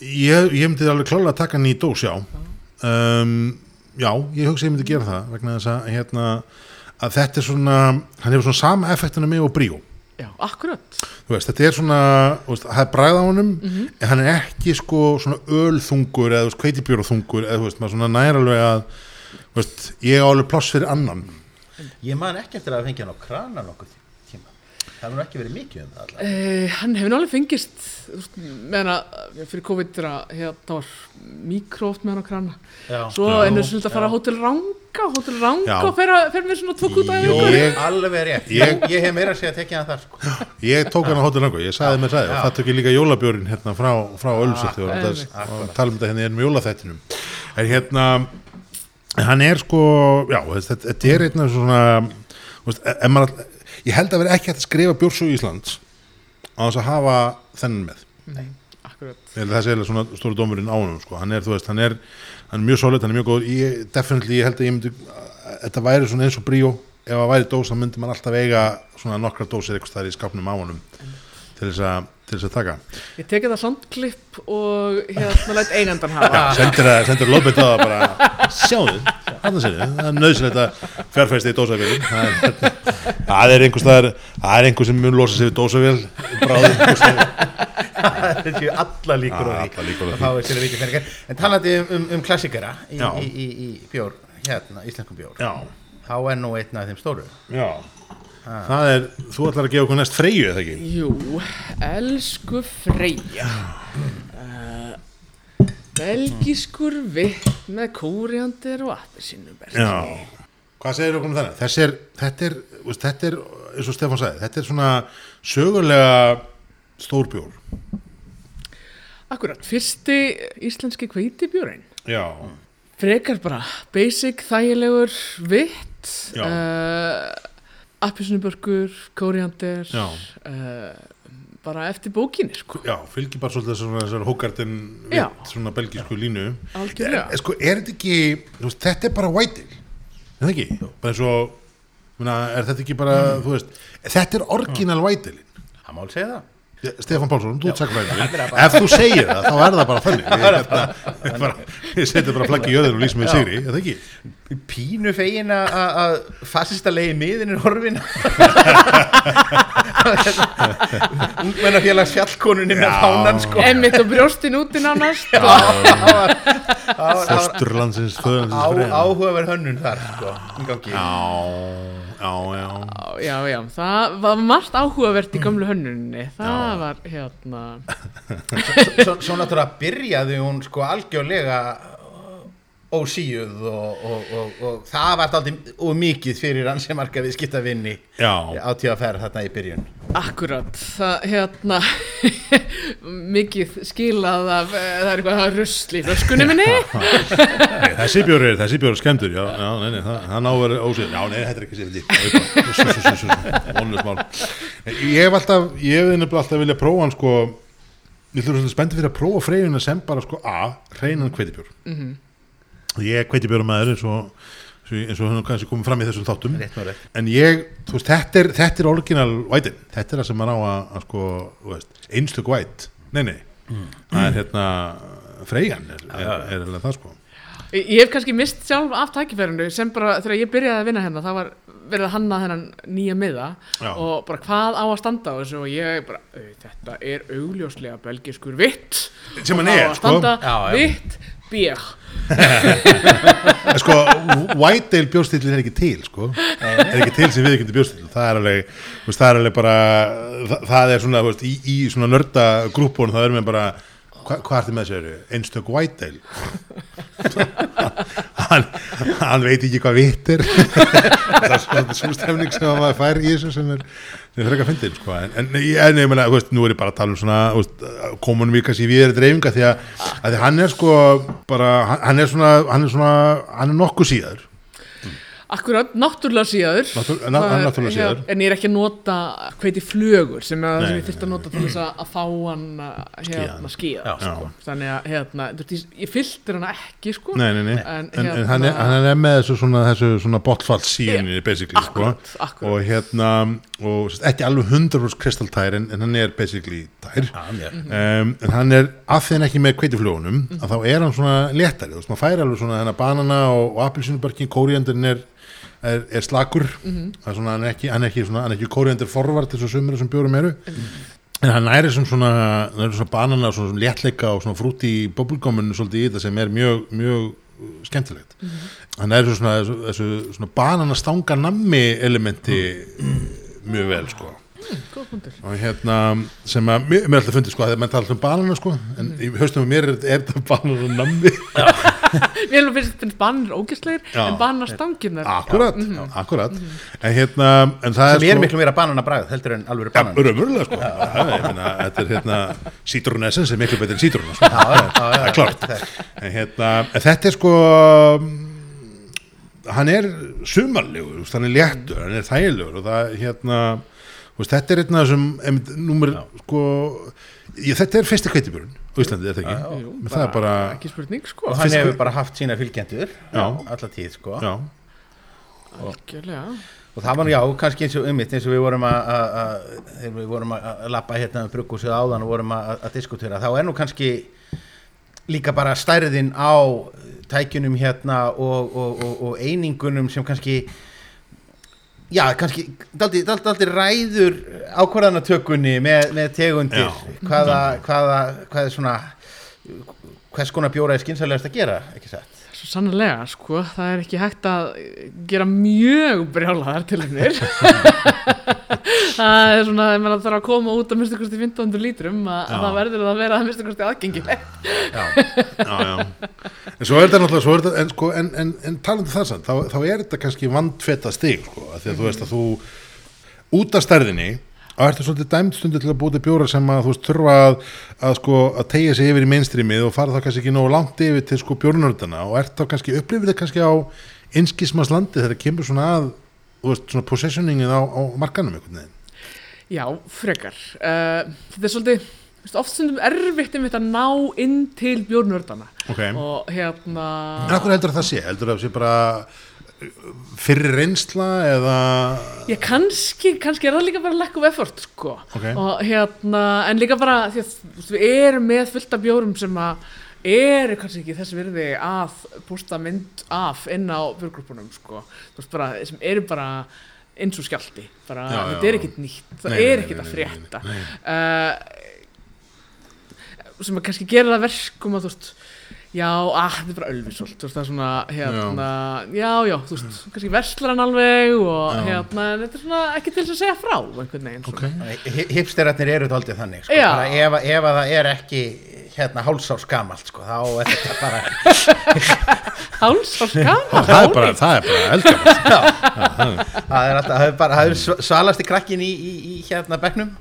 ég, ég myndi alveg klálega að taka hann í dós, já um, já, ég hugsa ég myndi gera það vegna þess að, hérna, að þetta er svona, hann hefur svona sama effektinu mig og bríó Já, akkurat. þú veist, þetta er svona, þú veist, það er bræð á honum en hann er ekki sko svona ölþungur eða þú veist, kveitibjóraþungur eða þú veist, maður svona nær alveg að veist, ég á alveg pláss fyrir annan Ég man ekki eftir að fengja hann á krana nokkuð tíma. Það hefur ekki verið mikið um það alltaf. Uh, hann hefur náttúrulega fengist meðan að fyrir COVID er að hérna var mikróft með hann á krana. Já. Svo ennur svolítið að fara á Hótel Ranga, Hótel Ranga og fer, með svona tvo kúta Jó. yfir. Ég- Alveg rétt. Ég- Ég, hef meira að segja að tekja hann þar, sko. ég tók hann á hóttur langu, ég sagði og Já. það tók ég líka jólabjórin hérna frá, frá Akkurat. það- og tala um þetta hérna í ennum jólaþættinum en hérna hann er sko, já, þetta, þetta er einna svona veist, ef maður, ég held að vera ekki hægt að skrifa bjórsú í Íslands á þess að hafa þennan með. Það sé alveg svona stóru dómurinn á honum sko. hann er, þú veist, hann er, hann er mjög solid hann er mjög góð, ég, definitely, ég held að ég myndi þetta væri svona eins og bríó. Ef það væri dós, þá myndi man alltaf eiga svona nokkra dósir eitthvað þar í skapnum á honum til þess að, til þess að taka Ég teki það soundklipp og hérna lætt eigandan hafa. sendir sendir lófið það bara sjáðu, hann sér það er nöðsynlegt að fjárfæsti í dósavél það er, hérna, það er einhvers það er einhver sem mun losa sig við dósavél bráðum einhvers staðar. Þetta séu alla líkur á Já, því. að sér að En talandi um, um, um klassikara í, í, í, í bjór, hérna, íslenskum bjór. já, Þá er nú einn af þeim stóru. já það er, þú ætlar að gefa okkur næst freyju eða ekki? Jú, elsku Freyja. Uh, belgiskur vitt með kóriandir og appelsinuberg. Já, hvað segir okkur um þennan? Þessi er, þetta er, þetta er eins og Stefán sagði, þetta er svona sögulega stórbjór Akkurat, fyrsti íslenski kveitibjörinn. Já, Frekar bara basic, þægilegur, vitt, Já. uh, appelsinubörgur, kóriandir, uh, bara eftir bókinni, sko. já, fylgir bara svolítið þessar hókartin Já. vitt, svona belgísku línu Algjörlega. er, sko, er þetta ekki, veist, þetta er bara white ale, er það ekki? Bara eins og, mena, er þetta ekki bara, þú veist, þetta er orginal white ale Það mál segja það. Stefán Pálsson, þú sakvæðin ef þú segir það, þá er það bara þannig ég, hérna, ég, bara, ég seti bara flaggi í jöðin og lýsum við sigri, er það ekki? Pínu fegin að- að að fascista leiði miðin er horfin Ungmennafélags fjallkonunni með Já. fánan sko Emmitt og brjóstin nánast. Fósturlandsins, föðurlandsins Á, friðin. áhugaverð hönnun þar sko í gangi. Já, já, já Já, það var margt áhugavert í gamlu hönnunni. Það var hérna... Svo, svo náttúrulega byrjaði hún sko algjörlega ósíuð og, og, og, og það var aldrei og mikið fyrir hann sem marga við skiptavinni Já, á tíðaferð þarna í byrjun. Akkurat, það hérna mikið skilað af eh, það er eitthvað rusl í flöskunni minni. Þessi bjór er, þessi bjór er skemmtur Já, já, nei, nei, það, hann áveri ósýð Já, nei, þetta er ekki Mónus mál. Ég hef alltaf, ég hef nefnilega alltaf vilja prófa hann sko Ég ætlum svolítið spenntið fyrir að prófa freyjuna sem bara sko A, hreinan kveitibjór Mhm. Ég er kveitibjórum maður eins og eins og hann kannski komið fram í þessum þáttum. Rétt rétt. En ég, þú veist, þetta er, þetta er original white, þetta er það sem maður á að, að sko, veist, einstök white. Nei, nei, það er hérna freyjan er, er, er, er, það sko. Ég ég hef kannski mist sjálf af tækifærinu sem bara þegar ég byrjaði að vinna hérna það var verið að hanna þennan nýja miða Já. og bara hvað á að standa á þessu og ég bara, "Au, þetta er augljóslega belgiskur vitt Sem hann er, á að sko. standa Já, já. vitt bíl En sko, white ale bjóstillin er ekki til sko, er ekki til sem viðkynni bjóstill það er alveg, þú veist, það er alveg bara það, það er svona, þú veist, í, í svona nörda grúppun, það er með bara hva, hvað ertu með þessu, einstök white ale hann, hann veit ekki hvað vitt er það er svona svo stefning sem maður fær í þessu sem er frekar fyndin sko. en, en, en ég meina, þú veist, nú er ég bara að tala um svona komunum við kannski við erum dreifinga því að, að því hann er sko bara, hann er svona hann er svona, hann er nokkuð síðar Akkurat, náttúrulega síður Náttúr- na- er- náttúrulega síður. hér- En ég er ekki að nota hveiti flögur sem, að, Nei, sem ég nei, þurfti að nota til þess að, að fá hann uh, hérna, skíða sko. Þannig að hérna, ég, fylltir hann ekki sko. Nei, nei, nei, En, en, en hérna- hann, er, hann er með þessu svona, þessu svona botfall síðunni basically, sko Akkurat, akkurat. og hérna, og sérst, ekki alveg 100% kristaltær en, en hann er basically tær Já, mjög. um, en hann er af því hann ekki með kveitiflugunum að þá er hann svona léttari þú veist, maður fær alveg svona hennar banana og, og appelsínubörkin, kóriandurinn er, er, er slakur. Það er svona, hann er ekki, hann er ekki, svona, hann er ekki kóriandur forvart eins og sumir sem bjórum eru. En hann sem svona, er svona banana svona léttleika og svona frúti í bubbleguminu svolítið í þetta sem er mjög, mjög skemmtilegt. Hann er svona, þessu, þessu svona banana stanga nammi elementi mjög vel sko Punktur. og hérna sem að mér mér er alltaf fundið sko að menn tala alltaf um banana sko en í haustum mér er, er þetta banana nammi. Mér hefur finnst, ógæslegir Já. en banar stangirnar akkurat, akkurat en hérna en það sem er er miklu meira banana bragð heldur en alveg banan Ja, raunverulega sko. Já, ég meina, þetta er hérna Citrun-essence er miklu betur en Citrun sko. það er klárt. en, hérna, en þetta er sko hann er sumarlegur, hann er léttur hann er þægilegur og það hérna veist, þetta er einn af þessum einmitt, númer, sko, ég, þetta er fyrsti kveitibjörn á Íslandi, er það ekki? Jú, Men það er bara, Ekki spurning sko og hann hefur bara haft sína fylgjendur Já. alla tíð sko Algjörlega. og það var já, kannski eins og ummitt eins og við vorum að- að að- þegar við vorum að lappa hérna um bruggúsið áðan og vorum að, að diskutera þá er nú kannski líka bara stærðin á tækjunum hérna og, og, og, og einingunum sem kannski já, kannski daldi, ræður ákvarðanatökunni með, með tegundir. Hvaða, hvaða, hvað er svona hvers konar bjóra er skynsalegast að gera ekki satt Svo sannlega, sko, það er ekki hægt að gera mjög brjálaðar til hennir. það er svona, ef maður þarf að koma út að minnstu kosti 1500 lítrum, að, að það verður að vera að minnstu kosti aðgengilegt. já, já, já en svo er þetta náttúrulega svo er þetta, en, sko, en, en, en talandi það samt, þá, þá er þetta kannski vandfetta stig, sko, af því að þú veist að þú út af stærðinni og ertu svolítið dæmt stundu til að búti bjóra sem að þú veist þurfa að, að sko að tegja sig yfir í mainstreamið og fara þá kannski ekki nógu langt yfir til sko bjórnördana og ert þá kannski upplifir þetta kannski á einskismas landi þegar það kemur svona að þú veist svona positioningið á, á markanum veginn Já, frekar. Uh, þetta er svolítið, oft stundum erfitt um þetta að ná inn til bjórnördana. Ok. Og hérna... En hvað heldur það sé? Heldur það sé bara fyrir reynsla eða Já, kannski, kannski er það líka bara lack of effort, sko. Ok. Og hérna, en líka bara því að veist, við erum með fullt af bjórum sem að eru kannski ekki þess virði að pústa mynd af inn á bjórgrúpunum, sko. Þú veist, bara, sem eru bara eins og skjálti. Bara, Já, já, þetta er já. ekkit nýtt, það Nei, er ekkit að frétta. Uh, sem að kannski gera það verkum að þú veist, já, að þetta er bara ölvisvolt, þú veist, það er svona, hérna, já, já, þú veist, kannski verslar hann alveg og Já. hérna, þetta er svona ekki til þess að segja frá, einhvern veginn, Ok. svona. Hi- hipsterarnir eru þetta aldrei þannig sko. Bara ef, ef að það er ekki hérna hálsás gamalt sko, þá er þetta bara Háls og skama, það er bara, það er bara eldgamalt. Það er alltaf, það er bara, það er sv- svalasti krakkin í, í, í hérna bekknum.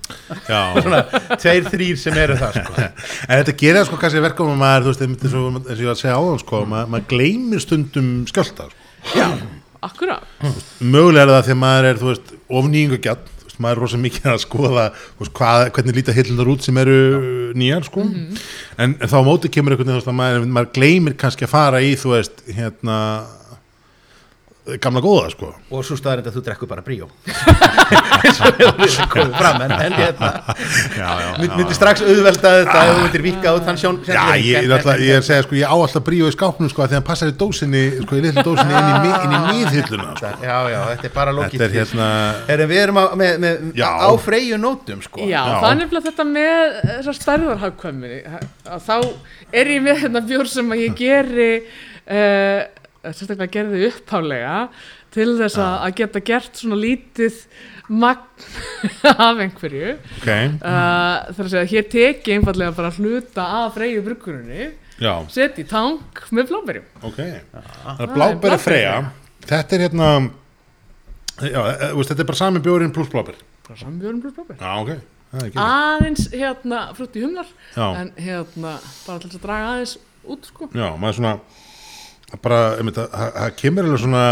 Já. Svona tveir, þrýr sem eru það sko. En þetta gerir sko kannski verkum að maður, þú veist, eins og eins og ég var að segja áðan, sko, maður, maður gleymir stundum skjálta, sko. akkurat, Mögulega er það að maður er, þú veist, ofnýjingagjall, þú veist, maður er rosa mikið að skoða, hvað, hvernig líta hillunar út sem eru nýjar, sko. en, en þá á móti kemur einhvern veginn, að maður, maður gleymir kannski að fara í, þú veist, hérna, gamla góða, sko. og svo staðar þetta þú drekkur bara bríó eins og við komum fram en, en hérna Já, já, mynd, myndi strax auðvelda þetta ef þú myndir vika út hann sjón Já, ég, ég, ég er að segja, sko, ég á alltaf bríó í skápnum, sko, að því að hann passar í dósinni, sko, í litlu dósinni inn í, mi- inn í miðhilluna, sko. já, já, þetta er bara lókið Þetta er hérna, við erum á, með, með, Já. á freyju nótum sko. já, það er nefnilega þetta með þessar stærðarhagkvæmi, að þá er ég með hérna bjór sem að ég geri, uh, sérstaklega gerði upphálega, til þess að að geta gert svona lítið magn af einhverju. Ok, uh, þar að segja hér teki einfallega bara hluta af freyju bruggurinni já, seti í tank með blóberjum ok. Það er er bláberi freyja, þetta er hérna, já, e, þú veist, þetta er bara sami bjórin pluss blábæri. bara sambjörn pluss blóber Já, ok, það ekki. aðeins hérna frutti humlar Já. en hérna bara til þess að draga aðeins út sko. Já, maður svona, bara, einmitt, það það- það kemur alveg svona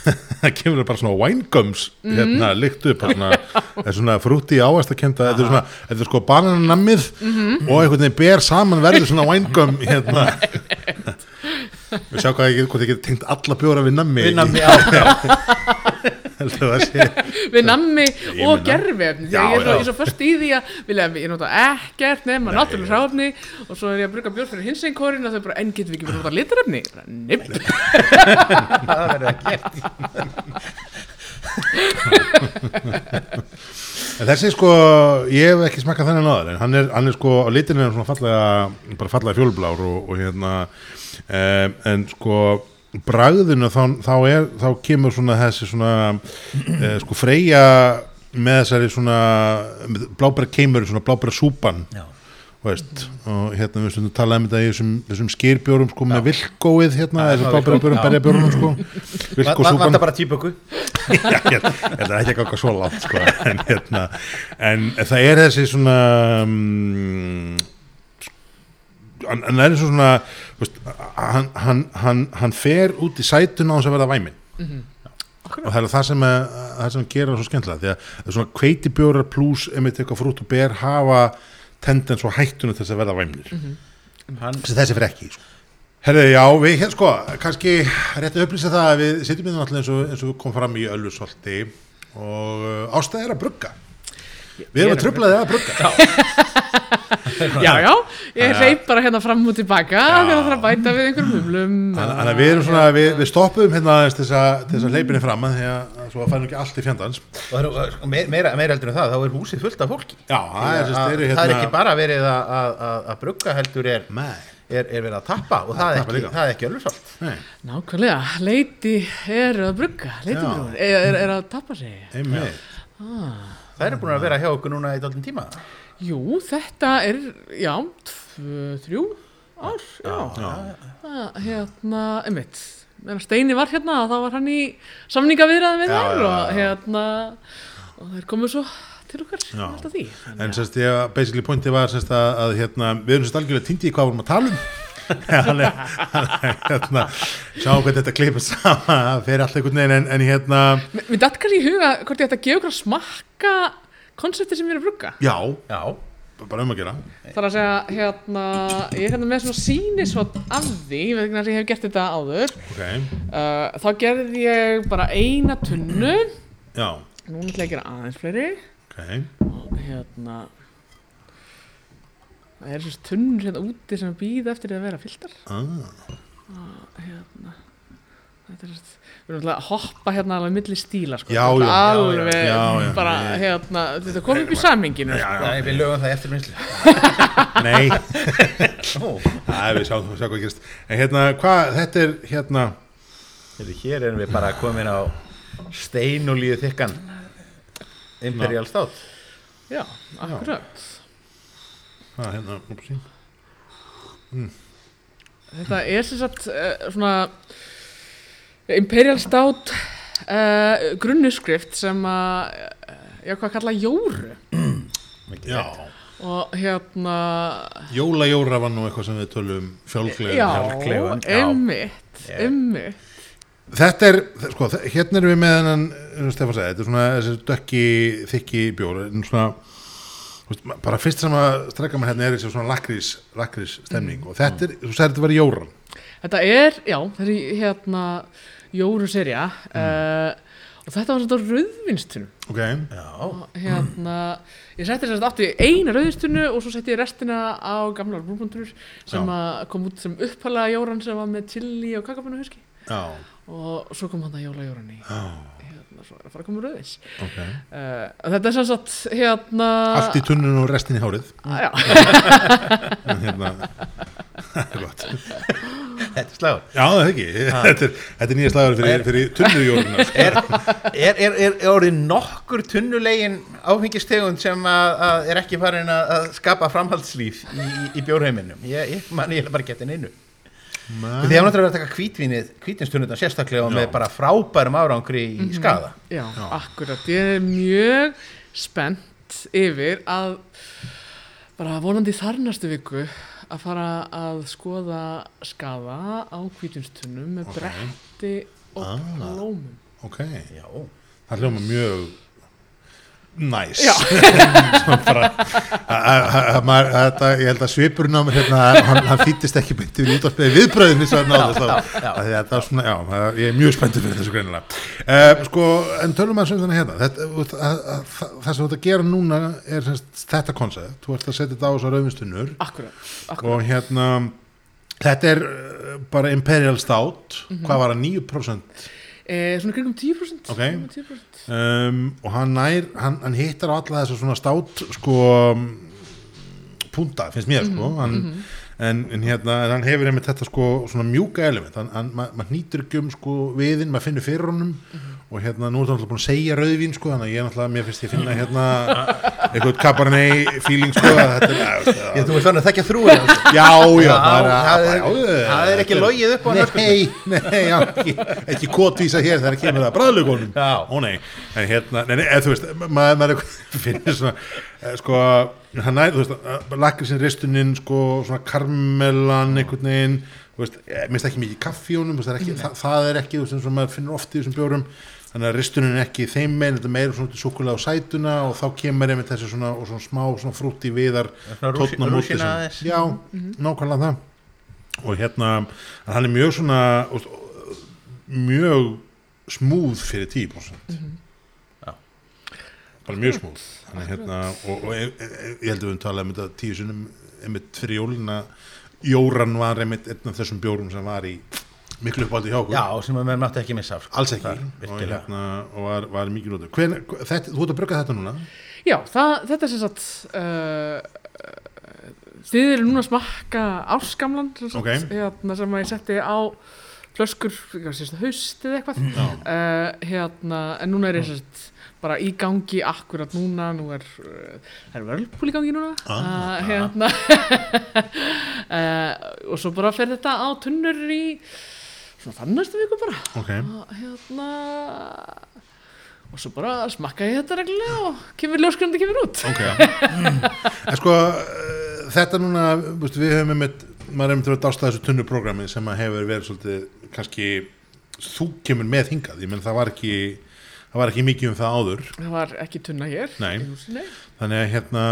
það kemur alveg bara svona winegums Mhm. hérna, lykt upp svona, svona frúti áastakenda þetta er svona, þetta er sko bananammið Mhm. og einhvern veginn ber saman verður svona winegum hérna. Við sjá hvað ég, hvort ég geti tengt alla bjóra við nammi Við nammi, já, við nammi og Já, þegar ég er svo, först í því að vilja, ég nota ekkert nema náttúrulega hráfni og svo er ég að bruka bjórn fyrir hins kórin og þau bara, en getum við ekki verið að nota litarefni? Nefn, það verður ekki En þessi sko, ég hef ekki smakkað þennan áður en hann er, hann er sko, á er fallega, bara fallega fjólblár og, og hérna, um, en sko, bragðinu þá, þá er, þá kemur svona þessi svona, uh, sko, freyja með þessari svona, blábæra keimur, svona blábæra súpan, veist, og hérna við stundum talaðum þetta í þessum, þessum skýrbjórum sko með vilkóið hérna, þessum blábæra bjórum, vilkó, já. berjabjórunum sko, vilkósúpan. Vantar bara típöku Já, ég held að ekki að ganga svo langt sko. en, hérna, en það er þessi svona um, hann, hann er eins og svona þú veist, hann, hann, hann, hann fer út í sætuna á þess að verða væmin. Og það er það sem, er, það sem gera svo skemmtilega því að það er svona kveitibjórar pluss einmitt eitthvað frút og ber hafa tendens og hættuna til þess að verða væmnir Hann sem þessi fyrir ekki sko. Herðu, já, við hérna sko, kannski rétt að upplýsa það að við sitjum hérna alltaf eins og, eins og kom fram í Öllusolti og uh, ástæð er að brugga. Við erum að trublaði að brugga. Já, já ég hleyp bara hérna fram og tilbaka þegar það þarf að bæta við einhverjum humlum Þannig að við erum svona, við, við stoppum hérna þess að, til þess að hleypinni fram því að svo að færum ekki allt í fjandans. Og það meira, heldur en það, þá er húsið fullt af fólki. Já, það er, það er ekki hérna... bara verið að, að, að, að brugga heldur er, Nei, er, er verið að tappa og það er tappa ekki, það er ekki salt nei, nákvæmlega, leiti er að brugga leiti er, er, er að tappa sig. Einmitt. Það eru búin að vera hjá okkur núna í dálítinn tíma jú, þetta er já, tvö, þrjú ár já, Já, Það, hérna, einmitt. Steini var hérna, þá var hann í samningaviðræðum við þær og hérna og þeir komu svo til okkar alltaf því. En sérst, ég, basically pointi var sérst að, að hérna, við erum sérst algjörlega týndi í hvað vorum að tala um. Er hérna, sjáum hvernig þetta klippur saman það fer allt einhvern veginn en, en hérna Mér datt kannski í huga hvort ég ætti að gefa ykkur að smakka konsepti sem ég er að brugga já, Já, bara um að gera. Þar að segja, hérna ég er hérna með svona sínisvot af því ég veit ekki að ég hef gert þetta áður. Ok, uh, þá gerði ég bara eina tunnu. Já, núna ætla ég að gera aðeins fleiri. Ok. Og hérna það er svona tunnur hérna úti sem býða eftir að vera fylltar ah, hérna þetta er svona við erum alltaf að hoppa hérna alveg milli stíla sko. Já, er já, alveg já, bara hérna þetta kom upp í saminginu já, Nei, við lögum það eftir minnslu nei, Ó, það er við sjáum sjá hvað gerist. En hérna, hvað, þetta er hérna Hér erum við bara komin á steinulíu þykkan. Imperial Stout. Já, akkurat. Hvað, hérna, upsi þetta er sem sagt uh, svona Imperial Stout uh, grunnuskrift sem að uh, ég hvað að kalla jóru já, og hérna jólajóra var nú eitthvað sem við tölum fjálglega já, Hjálplegun, já. einmitt Já. einmitt Þetta er, sko, hérna erum við með hennan, Stefán segi, þetta er svona þessi dökki, þykki bjór, en svona, þú veist, ma- bara fyrst sem að strekka mér hérna er þessi svona lakrís, lakrís stemning og þetta er, þú sagði þetta var jóran. Þetta er, já, þessi hérna Jóru serja uh, og þetta var svona rauðvinstunum Ok, Já, og hérna, ég setti þess að aftur í eina rauðvinstunu og svo setti ég restina á gamlar brúnbúndur sem kom út sem uppalega jóran sem var með chili og kakabunnu huski já, og svo kom hann að jóla jóran í. Já, svo að fara að koma rauðins ok. uh, þetta er sem sagt hérna Allt í tunnun og restin í hárið, já, en hérna, það er gott. þetta er slagur. Já, það er ekki, þetta er, þetta er nýja slagur fyrir, fyrir tunnujóruna. er, er, er, er, er orðið nokkur tunnulegin áfengistegund sem að, að er ekki farin að, að skapa framhaldslíf í, í, í bjórheiminum? Ég, ég, man, ég er bara getið einu því ég hef náttúrulega verið að taka hvítvínið hvítvinstunnutan sérstaklega og Já. með bara frábærum árangri í skada já, akkurat. Ég er mjög spennt yfir að bara vonandi í þar næstu viku að fara að skoða skaða á hvítunstunum með Ok. bretti og Ah. blómum. Ok, Já, það hljóma mjög næs Já. Svo bara að- að- að maður- þetta, ég held að svipurinn á mér hérna, hann, hann þýttist ekki beint við útvarpið viðbröðin þess að náðu þá. já. að þetta er svona, já, það- ég er mjög spenntur fyrir þessu greinilega. Uh, sko, en tölum að þannig hérna. Að, að, það, sem þú ert að gera núna er semst, þetta koncept, þú ert að setja þetta á þessar akkurat. og hérna þetta er uh, bara Imperial Stout. Mhm. hvað var það, 9% Eh, svona kringum 10% Ok. kringum 10%. um, og hann nær hann, hann hittar á alla þessar svona stát sko punta, finnst mér sko hann, en, en hérna, en hann hefur einmitt þetta sko svona mjúka element. Hann, hann, ma- maður hnýtur ekki um sko viðinn, maður finnur fyrir honum. Og hérna, nú er það náttúrulega búin að segja rauðvín sko, þannig að ég náttúrulega, mér finnst ég finna hérna eitthvað cabernet feeling sko, að þetta er, Ég, þú veist þannig að þekkja þrúið hans. já, já, Já, er- það er- já, það er ekki logið upp á hann, Nei, nei, já, ekki, ekki kotvísa hér þegar kemur það bræðlugunum Já. Ó nei, en hérna, nei, þú veist maður, finnir svona sko, hann næ, þú veist lakrisinn ristuninn, sko, svona karmelan einhvern veginn, þú veist eh, minnst ekki mikið kaffi honum, það er ekki, það, það er ekki, þú veist, eins og maður finnur oft í þessum bjórum þannig að ristuninn er ekki þeim megin þetta meira svona súkulega á sætuna og þá kemur einmitt þessi svona, og svona smá svona frútt í viðar móti rúsína sem- aðeins. já, nákvæmlega það. Og hérna hann er mjög svona mjög smúð fyrir 10% Já. bara mjög smúð Þannig, hérna, og, og e, ég held að við höfum talað um þetta tíu sinnum einmitt fyrir jólina Jóran var einmitt einn af þessum bjórum sem var í miklu uppáldi hjá okkur. Já, sem maður mátti ekki missa sko. alls ekki. Þar, og, hérna, og var, var mikið nótur Hven, þetta, þú ert að brugga þetta núna? Já, það, þetta er sem sagt uh, þið eru núna að smakka áskamlan sem, sagt, Ok. hérna, sem að ég setti á flöskur, hvað sést það, haust eða eitthvað uh, hérna, en núna er ég sem sagt bara í gangi akkurat núna nú er, uh, það er vörlpúl í gangi núna? Ah, uh, hérna. Uh, og svo bara fer þetta á tunnur í svona þannastu viku bara. Ok, og hérna og svo bara smakka ég þetta reglulega og kemur ljóskrandi kemur út. Ok. En sko uh, þetta núna við höfum einmitt maður er einmitt að dásta þessu tunnuprógrami sem hefur verið svolítið kannski þú kemur með hingað, ég menn það var ekki það var ekki mikið um það áður. Það var ekki tunna hér í þannig að hérna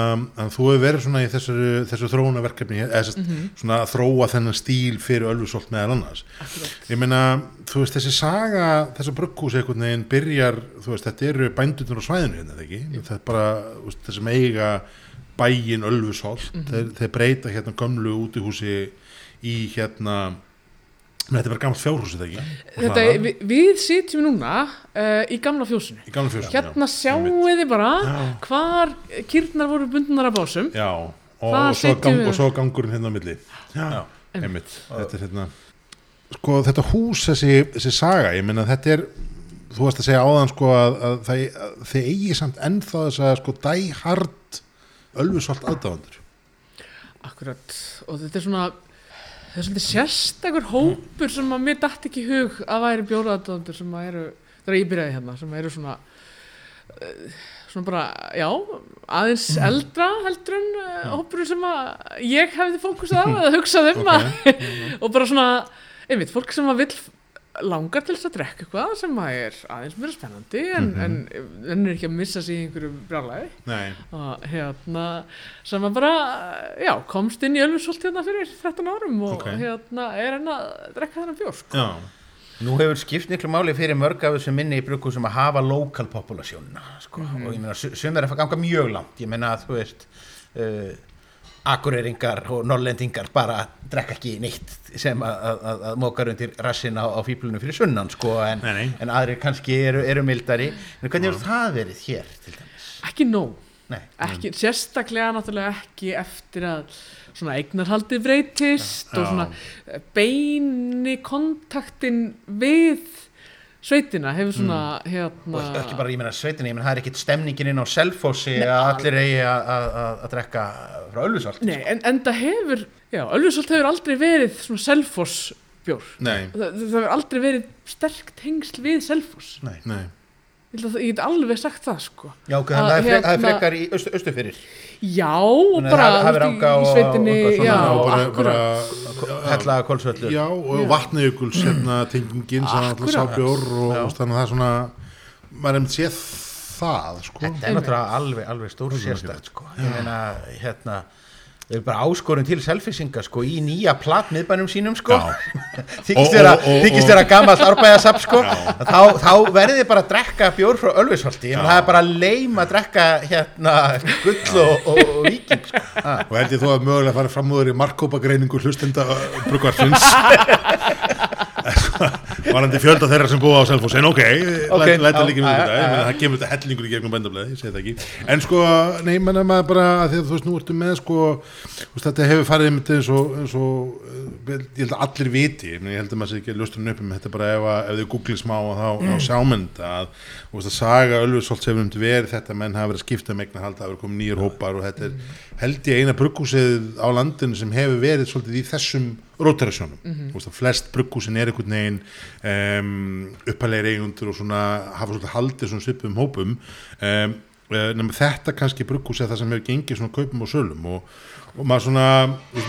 að þú hefur verið svona í þessu, þessu þróunaverkefni eða sest, svona að þróa þennan stíl fyrir ölfusolt meðal annars. Akkurat. ég meina, þú veist, þessi saga þessa brugghús einhvern veginn byrjar þú veist, þetta eru bændurnir á svæðinu hérna, þetta er bara, veist, þessum eiga bæin ölfusolt þeir, þeir breyta hérna gömlu útihúsi í hérna Nei, þetta er bara gammalt fjárhús, þetta ekki? Þetta, við, við sitjum núna uh, í gamla fjósinu Í gamla fjárhúsinu, hérna já. sjáum Einmitt. þið bara Já. hvar kýrnar voru bundnar af básum Já, og, og, svo gang, við. og svo gangurinn hérna á milli Já, Já. einmitt Þetta er hérna Sko þetta hús, þessi, þessi saga Ég meina þetta er Þú varst að segja áðan sko að, að, það, að þið eigi samt ennþá þess að sko die hard ölfusolt aðdáðandur Akkurat, og þetta er svona það er svolítið sérstakur hópur sem að mér dætt ekki hug að væri bjóraðdóðandur sem að eru, þegar ég byrjaði hérna sem eru svona uh, svona bara, já, aðeins eldra heldur en uh, hópur sem að ég hefði fókusað á eða hugsað um að og bara svona, einmitt, fólk sem að vill langar til þess að drekka eitthvað sem er aðeins mér spennandi en, en, en er ekki að missa sig í einhverju brjálæði Nei, og hérna sem að bara, já, komst inn í Ölfusholt hérna fyrir 13 árum og Ok. hérna er hann að drekka þennan bjór sko. já, Nú hefur skipt miklu máli fyrir mörg af þessum minni í bruggu sem að hafa lokal populasjónuna sko. og ég meina, su- sum er að ganga mjög langt ég meina að þú veist uh, akureyringar og norlendingar bara drekka ekki neitt sem að, að, að, að mókar undir rassin á, á fíblunum fyrir sunnan sko, en, Nei, nei. en aðrir kannski eru, eru mildari. En hvernig hefur það verið hér til dæmis? ekki nóg, Nei, ekki, sérstaklega náttúrulega ekki eftir að svona eignarhaldið breytist og svona beini kontaktin við sveitina hefur svona hérna og ekki bara, ég meina, sveitinni, ég meina, það er ekkit stemningin inn á Selfossi að allir eigi að, að, að, að drekka frá Ölfusholt Nei, en, en það hefur, já, Ölfusholt hefur aldrei verið svona Selfoss bjór. Nei, það, það hefur aldrei verið sterk tengsl við Selfoss. Nei. Ég, held að, ég get alveg sagt það sko. Já, ok, þannig að Að, það er fre- það er hérna- frekar í austu, austu fyrir já, og bara veist, ranga í, og- í sveitinni og já, og bara, akkurat bara Hella kólsvöldu Já, og vatnajökuls hérna, tengingin sem alltaf Akkurat. sábjór og, þannig að það er svona maður með séð það sko. Þetta er náttúrulega alveg, alveg stór sérstætt sko. Ég meina, hérna við erum bara áskorun til selfisinga sko, í nýja platmiðbænum sínum sko. Þykist vera gamalt árbæðasap sko. þá, þá verðið þið bara að drekka bjór frá Ölvisholti það er bara leim að drekka hérna gull og, og, og viking sko. Og held ég þó að mögulega fara fram úr í markkópagreiningu hlustenda brugvarsins varandi fjölda þeirra sem búa á Selfoss en ok, Ok, læt, læta líka þetta ég meina já. það kemur þetta hellingur í gegnum bændablaði, ég segi það ekki. En sko, nei, menna maður bara að því að þú veist, nú ertu með sko þetta hefur farið einmitt eins og, eins og eh, ég held að allir viti ég, held að maður sé ekki að lusturinn upp um þetta bara ef, að, ef þið googlið smá og þá, þá sjámynd að, þú veist, að saga Ölfusholt hefur um verið þetta menn hafa verið að skipta um eignar halda, það hafa komið nýjur hópar og þetta er held ég eina bruggúsið á landinu sem hefur verið svolítið í þessum rotarasjónum, mm -hmm. flest bruggúsin er einhvern veginn um, uppalegir eigundur og svona hafa svolítið haldið svona svipum hópum um, nema þetta kannski bruggús er það sem hefur gengið svona kaupum og sölum og, og maður svona,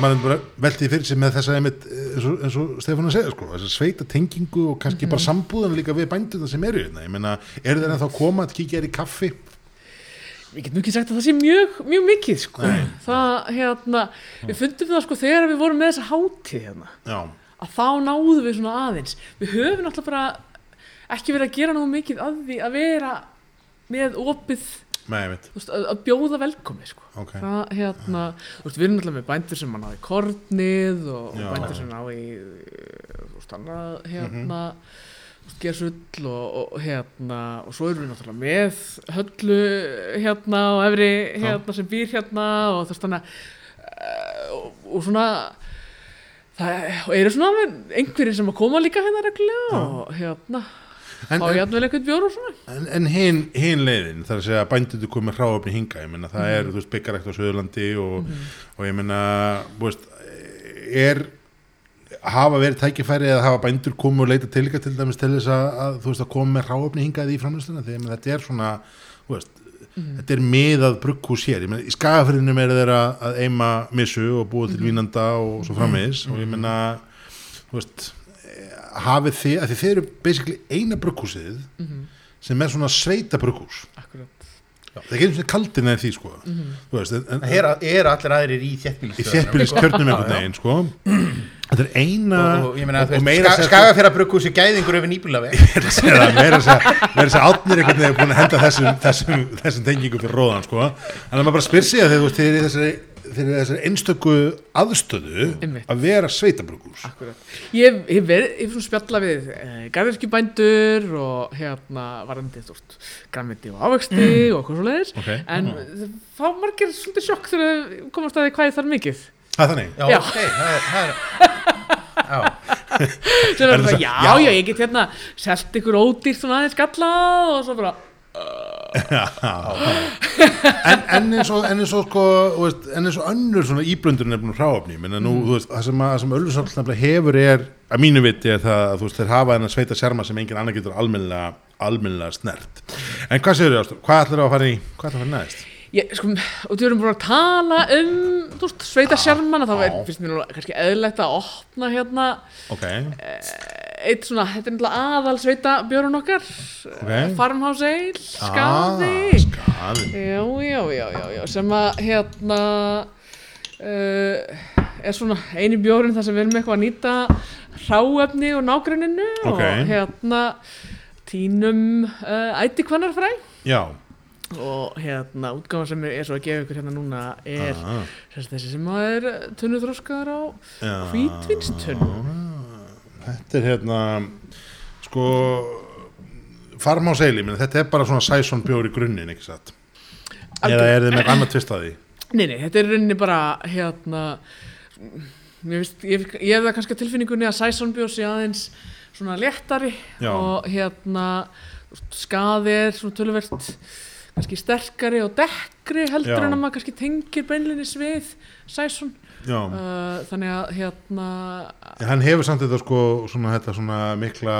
maður er veltið fyrir sig með þessa einmitt, eh, eins og, eins og Stefán að segja, sko, sveita tengingu og kannski bara sambúðan líka við bændurna sem eru hérna, ég meina, er þeir ennþá að koma að kíkja þér í kaffi? Við getum ekki sagt að það sé mjög, mjög mikið sko. það, hérna, við fundum það sko þegar við vorum með þessa hátíð hérna, að þá náðum við svona aðeins. Við höfum náttúrulega bara ekki verið að gera náðu mikið að því að vera með opið þú veist, að, að bjóða velkomi sko. ok. Það, hérna, veist, við erum náttúrulega með bændur sem að ná í kornið og, og bændur sem ná í þú veist, annað, hérna. þú veist, gersull og, og, og hérna og svo erum við náttúrulega með höllu hérna og efri hérna sem býr hérna og veist þannig að, eh, og, og svona það og eru svona alveg einhverjir sem að koma líka hérna reglulega og hérna En, fá en, jætvel eitthvað bjór og svona. En, en hin, hin leiðin, það er að segja að bændur komið hráöfni hinga, ég meina það er, þú veist, byggarækt á Söðurlandi og, og ég meina, þú veist, er hafa verið tækifæri eða hafa bændur komið og leita til líka til dæmis til þess að, að þú veist, að koma með hráöfni hingað í framlýsluna, meina, þetta er svona, þú veist, þetta er miðað brugghús hér, ég meina, í skagafyrinum eru þeir að, eima missu og búa til vínanda og svo framvegis. Og ég meina, þú veist, hafið þið, að þið eru basically eina brugghúsið sem er svona sveita brugghús akkurat það er ekki eins og kaldin eða því sko. Þú veist, en, en, Það er, er allir aðrir í í þéttbílistöðunum þéttbíliskjörnum einhvern veginn sko þetta er eina og, og og, meira ska, skaga fyrir að bruggúsi gæðingur yfir nýbílaveg meira meira að átnir einhvern veginn búin að henda þessum, þessum, þessum tengingum fyrir róðan sko þannig að maður bara spyr sig að þeir eru þessari þeir eru í þessari einstöku aðstöðu Einmitt. að vera sveitabrugghús Akkurat. Ég hef verið, spjalla við eh, garðirkjubændur og hérna varandi þú veist, græmiti og ávexti og eitthvað svo leiðis Ok. en mm. fá margir svolítið sjokk þegar komast að því hvað það er mikið það er þannig Já, Já. ok, það er, það er Já, er En bara, það- já, já. já, ég get hérna selt ykkur ódýrt svona aðeins skallað og svo bara, en, en eins og, en eins og sko, þú veist, en eins og önnur svona íblöndur nefnum hráöfni, menna nú, þú veist, það sem, að, það sem nefnilega hefur er, að mínu viti er það, að þú veist, þeir hafa þennan sveita sjarma sem engin annar getur almennilega, almennilega snert. En hvað segir þau, Ástur? Hvað ætlar að fara í, hvað ætlar að fara í næst? Ég, sko, og þú erum búin að tala um, þú veist, sveita sjarmana, þá er, finnst mér nú kannski eðlilegt að opna hérna Ok, eitt svona, þetta er náttúrulega aðal sveita björun okkar. Ok. Farmhouse Ale, skaði. Ah, já, já, já, já, já, sem að hérna uh, er svona eini bjórinn þar sem við erum eitthvað að nýta hráefni og nágruninu Ok. og hérna tínum uh, æti kvannarfræ Já, og hérna útgáfa sem er, er svo að gefa ykkur hérna núna er Ah. þessi sem er tunnuþróskaðar á hvítvinstunnu Þetta er hérna, sko, farm á seili, menn þetta er bara svona sæsson bjór í grunninn, ekki satt? Eða er þið með annað tvist að því? Nei, nei, þetta er rauninni bara hérna finnst, ég, ég hef það kannski tilfinningunni að Sæson bjór sé aðeins svona léttari Já. og hérna skaði er svona töluvert kannski sterkari og dekkri heldur Já. en að maður kannski tengir beinlinni við Sæson Já. uh, þannig að hérna En hann hefur samt þetta sko svona, þetta svona mikla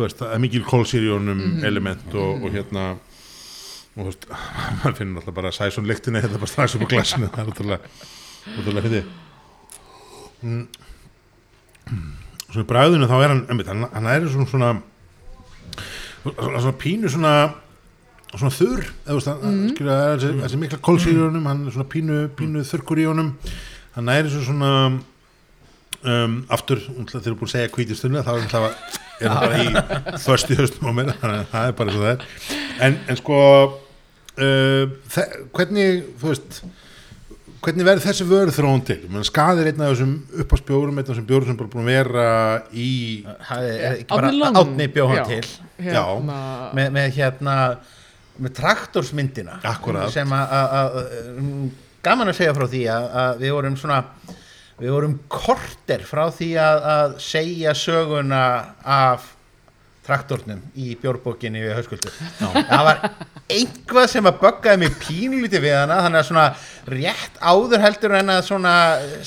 veist, mikil kólsýrjónum Mhm. element og, og hérna og þú veist, maður finnur alltaf bara sæsum lyktinni þetta bara strax upp á glasinu það er útrúlega, útrúlega fyrir mm. svona bræðinu þá er hann einmitt, hann, hann er svona svona svona, svona pínu svona svona þurr hann, mm. skilja, það er þessi, þessi mikla kólsýrjónum hann er svona pínu, pínu þurrkur í honum. Hann er þessu svona um, aftur, þegar þú er búin að segja hvítistunni þá er er það bara í þörst í höstum á mér það er bara svo það er. En, en sko uh, hvernig þú veist hvernig verður þessi vörð þróun til? Men skaðir einn af þessum uppáspjórum einn af þessum bjórum sem bara búin að vera í er átni bjóð hann Já. til. Hérna, með, með hérna með traktorsmyndina. Akkúrat. sem að- mm, gaman að segja frá því að, við vorum svona við vorum korter frá því að, segja söguna af traktornum í bjórbókinni við hauskuldur það var einhvað sem að böggaði mig pínlítið við hana þannig að svona rétt áður heldur en að svona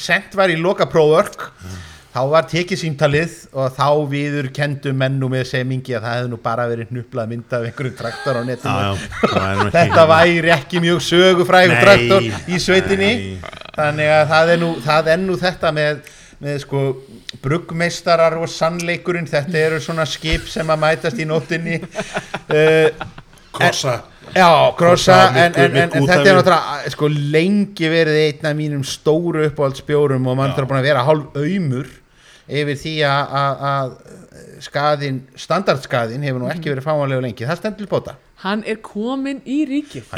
sent var í loka próförk þá var tekið símtalið og þá viður kendu mennu með semingi að það hefði nú bara verið hnuplað mynd af einhverju traktor á netinu. Þetta væri ekki mjög sögufrægur Nei, traktor í sveitinni. Nei. þannig að það er nú, það er nú þetta með, með sko bruggmeistarar og sannleikurinn. Þetta eru svona skip sem að mætast í nóttinni. Uh, krossa. já, krossa en, en, en, en þetta er náttúrulega sko lengi verið einn af mínum stóru uppáhaldsbjórum og mann þarf búin að vera hálf auðmur yfir því að- að að skaðin, standardskaðin hefur nú ekki verið fáanlega lengi, það stendur til bóta. Hann er komin í ríkið.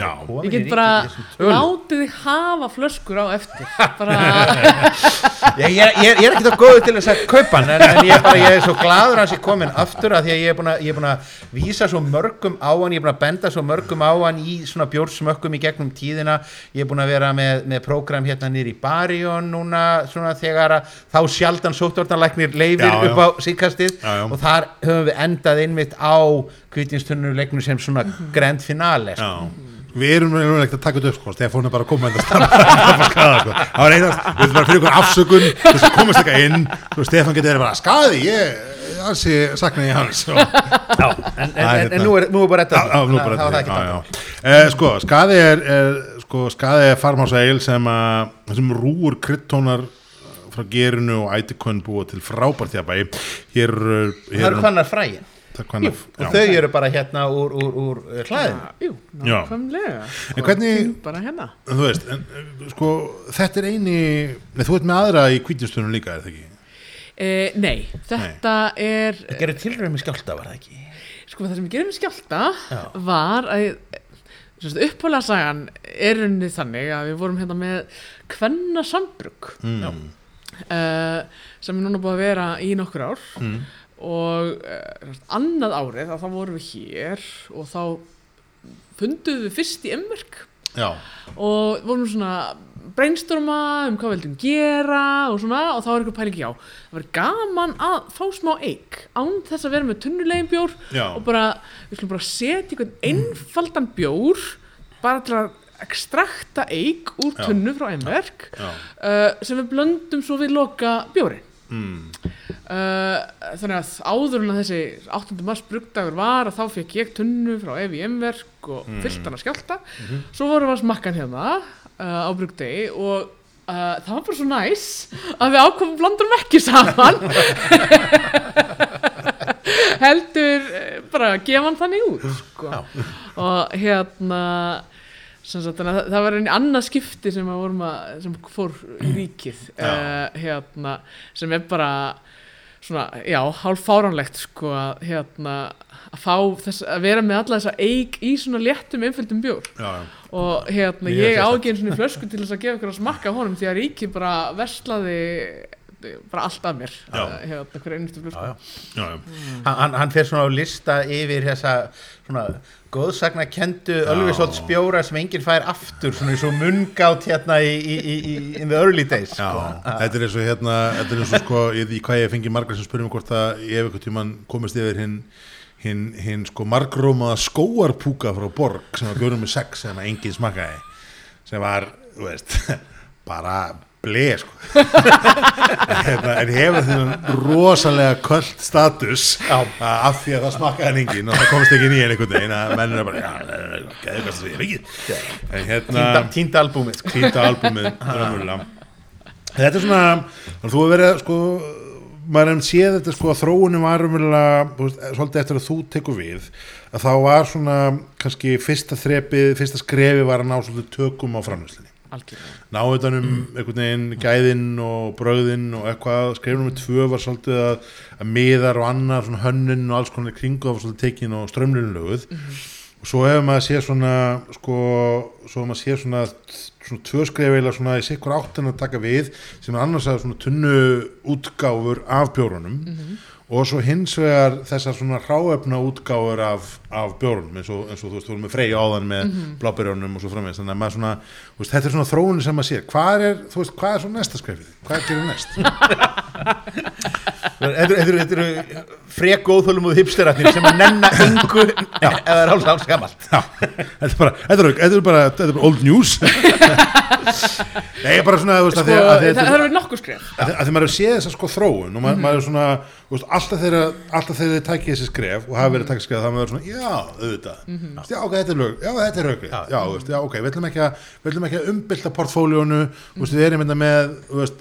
Ég get bara látið þig hafa flöskur á eftir. Bara, ég, ég, ég, ég er ekki þá góður til þess að kaupa hann en, en ég, er bara, ég er svo gladur hans ég komin aftur að því að ég er búin að, er að vísa svo mörgum á hann, ég er búin að benda svo mörgum á hann í svona bjórsmökkum í gegnum tíðina. Ég er búin að vera með, með prógram hérna nýr í Barjón núna svona þegar að þá sjaldan sóttvartanlæknir leifir Já, já. upp á síkastið Já, já. og þar höfum við endað einmitt á kvítinstunnuleiknum sem svona grand finale sko. Já, við erum nú ekkert að taka þetta upp sko, Stefán er bara að koma enda skada sko. það var einast, við erum bara fyrir ykkur afsökun þess að komast eitthvað inn og Stefán getur verið bara skaði, ég ansi sakna ég hans og, Já, en, en, er en, hérna. en nú er, nú er bara þetta nú bara það ekki það. Eh, sko, skaði er, er sko, skaði er farmásaeil sem að sem rúur kryttónar frá gerinu og ætikönn búa til frábært hér, eru- það hér eru hvanar frægin það hvanar, og þau eru bara hérna úr, úr, úr uh, klæðinu. Jú, Já. nákvæmlega. En hvernig- bara hérna. Þú veist, en, eh, sko, þetta er eini nei, þú ert með aðra í kvítinstunum líka, er það ekki? eh, nei, þetta er það gerir tilröðum í skjálta var það ekki? Sko það sem gerir með skjálta Já. var að upphálega sagan er unni þannig að við vorum hérna með kvenna sambrug Mm. Uh, sem er núna búið að vera í nokkur ár Mm. og uh, annað árið þá vorum við hér og þá funduðum við fyrst í emmerk og vorum svona brainstorma um hvað við vildum gera og svona og þá er eitthvað pæling já það verður gaman að fá smá eik án þess að vera með tunnulegin bjór Já. og bara, við skulum bara setja einhvern einfaldan bjór bara til að ekstrakta eik úr tunnu frá einverk uh, sem við blöndum svo við loka bjóri mm. uh, þannig að áður en að þessi 8. mars brugdagur var að þá fekk ég tunnu frá Evi Emverk og mm. fyllt hann að skjálta svo vorum við að smakka hérna uh, á brugdegi og uh, það var bara svo næs að við ákvæmum blandum ekki saman heldur eh, bara að gefa hann þannig út sko. og hérna sagt, það- það var einn annað skipti sem að vorum að sem fór í ríkið uh, hérna, sem er bara svona, já, hálf fáránlegt sko að hérna að fá þess að vera með alla þessa eig í svona léttum einföldum bjór já, já. og hérna ég á sérstakt. ekki einu svona flösku til þess að gefa ykkur að smakka honum því að ríkið bara verslaði bara allt af mér hérna hver einustu flösku Já, já. já, já. hann, hann- hann fer svona á lista yfir þessa svona góðsagna kendu Ölvisótt spjóra sem enginn fær aftur svona eins og mungátt hérna í, í, í, í in the early days Já, sko. þetta er eins og hérna, þetta er eins og sko, ég því hvað ég fengi margar sem spyrum hvort að ég hef eitthvað tímann komist yfir hinn hinn hin, sko margrómaða skóarpúka frá Borg sem var björnum með sex sem að enginn smakkaði sem var, þú veist, bara ble sko. Hérna, en hefur þennan rosalega kvöld status af því að það smakkaði hann engin og það komst ekki nýjan einhvern veginn að menn er bara, geðið hvað það segir ekki. En hérna Týnda, albúmið sko. týnda raunverulega. þetta er svona þú hefur verið sko maður hefum séð þetta sko að þróunin var veist, svolítið eftir að þú tekur við að þá var svona kannski fyrsta þrepið, fyrsta skrefi var að ná svolítið tökum á framlýslinni ná utan um einhvern veginn gæðin og bröðin og eitthvað. Skrifnum með tvö var svolítið að, að miðar og annar svona hönnun og alls konar kringu var svolítið tekin og strömlunulöguð og svo hefur maður séð svona sko, svo hefur maður séð svona svona tvö skrifilega svona í sikkur áttin að taka við sem er annars að svona tunnu útgáfur af bjórunum. Og svo hins vegar þessar svona hráefna útgáfur af, af bjórunum eins og, eins og þú veist, þú erum með freyja áðan með mm og svo framvegist, þannig að maður svona veist, þetta er svona þróunin sem maður sér. Hvað er, þú veist, hvað er svona næsta skrefið? Hvað gerir næst? Þetta eru- eru frek góðþólum og hipsterarnir sem að nenna engu eða er alls alls gammalt þetta er bara, old news. Nei, bara svona, veist, sko, að að það, það er að því- að því maður hefur séð þessa sko þróun og maður, maður er svona, alltaf þegar þegar þið tækið þessi skref og hafa verið tækið skref þá maður er svona, já, auðvitað. Mm já, ok, þetta er lög, já, þetta er lög já, já, veist, já, ok, við ætlum ekki að við ætlum ekki að umbylta portfóljónu þú veist, við erum þetta með,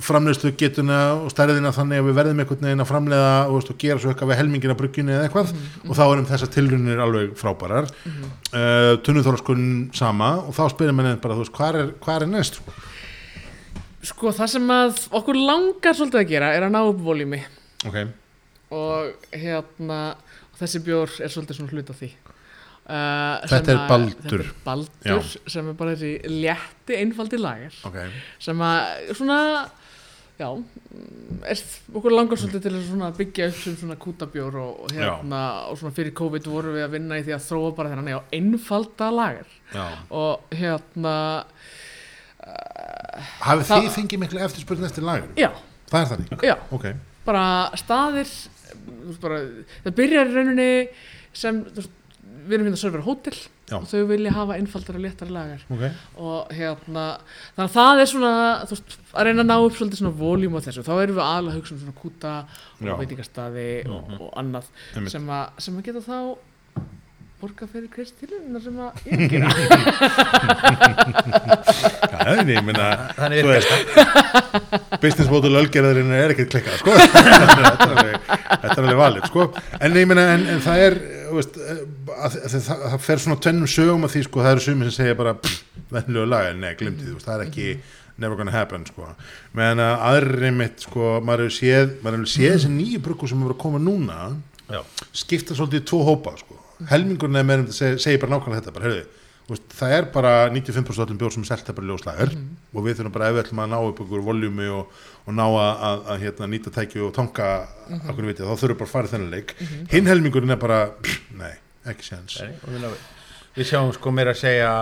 framleiðslu getuna og stærðina þannig að við verðum einhvern veginn að framleiða og, veist, og gera svo eitthvað við helmingina bruggjunni eða eitthvað. Og þá erum þessar tilrunir alveg frábærar. Mm -hmm. uh, tunnuþólaskunn sama. Og þá spyrir manni bara, þú veist, hvað er, hvað er næst sko? sko það sem að okkur langar svolítið að gera er að ná upp volými. Ok, og hérna þessi bjór er svolítið svona hlut af því. Uh, Þetta er Baldur. þetta er baldur. sem er bara þessi létti einfaldi lager. Ok. Sem að svona já, er, okkur langar svolítið til að byggja upp sem svona kútabjór og, og hérna og svona fyrir COVID vorum við að vinna í því að þróa bara þennan já, einfalda lager. Já. og hérna hafið Það- þið fengið miklu eftirspurn eftir lagur já, það er þannig, já, ok. Bara staðir bara, það byrjar í rauninni sem veist, við erum hérna að servera hótel Já. og þau vilja hafa einfaldar og léttar lagar ok, og hérna þannig að það er svona veist, að reyna að ná upp svolítið svona voljum á þessu, þá erum við aðlega að hugsa um svona kúta og veitingastaði og, og annað sem að, sem að geta þá borga fyrir kristilina sem að ég gera já, en ég minna Þannig veist business model ölgerðarinn er ekkert klikkað sko. þetta er alveg, er valið sko. en ég minna, en, en það er veist, að, að, að, það, það fer svona tvennum sögum að því, sko, það eru sumir sem segja bara vennlegu lag, en nei, glimti því, þú veist, það er ekki never gonna happen, sko meðan að aðri mitt, sko, maður hefur séð maður hefur séð þessi nýju bruggu sem hefur að koma núna Já. skipta svolítið í tvo hópa sko. Helmingurinn er meðan seg, segir bara nákvæmlega þetta bara, heyrðu, þú veist, það er bara 95% öllum bjór sem er selt er bara ljóslager og við þurfum bara ef við ætlum að ná upp ykkur voljumi og, og ná að, að, að hérna, nýta tæki og tanka mm -hmm. okkur vitið, þá þurfum bara að fara í þennan leik. Hinn helmingurinn er bara, pff, nei, ekki og við, við sjáum sko meira að segja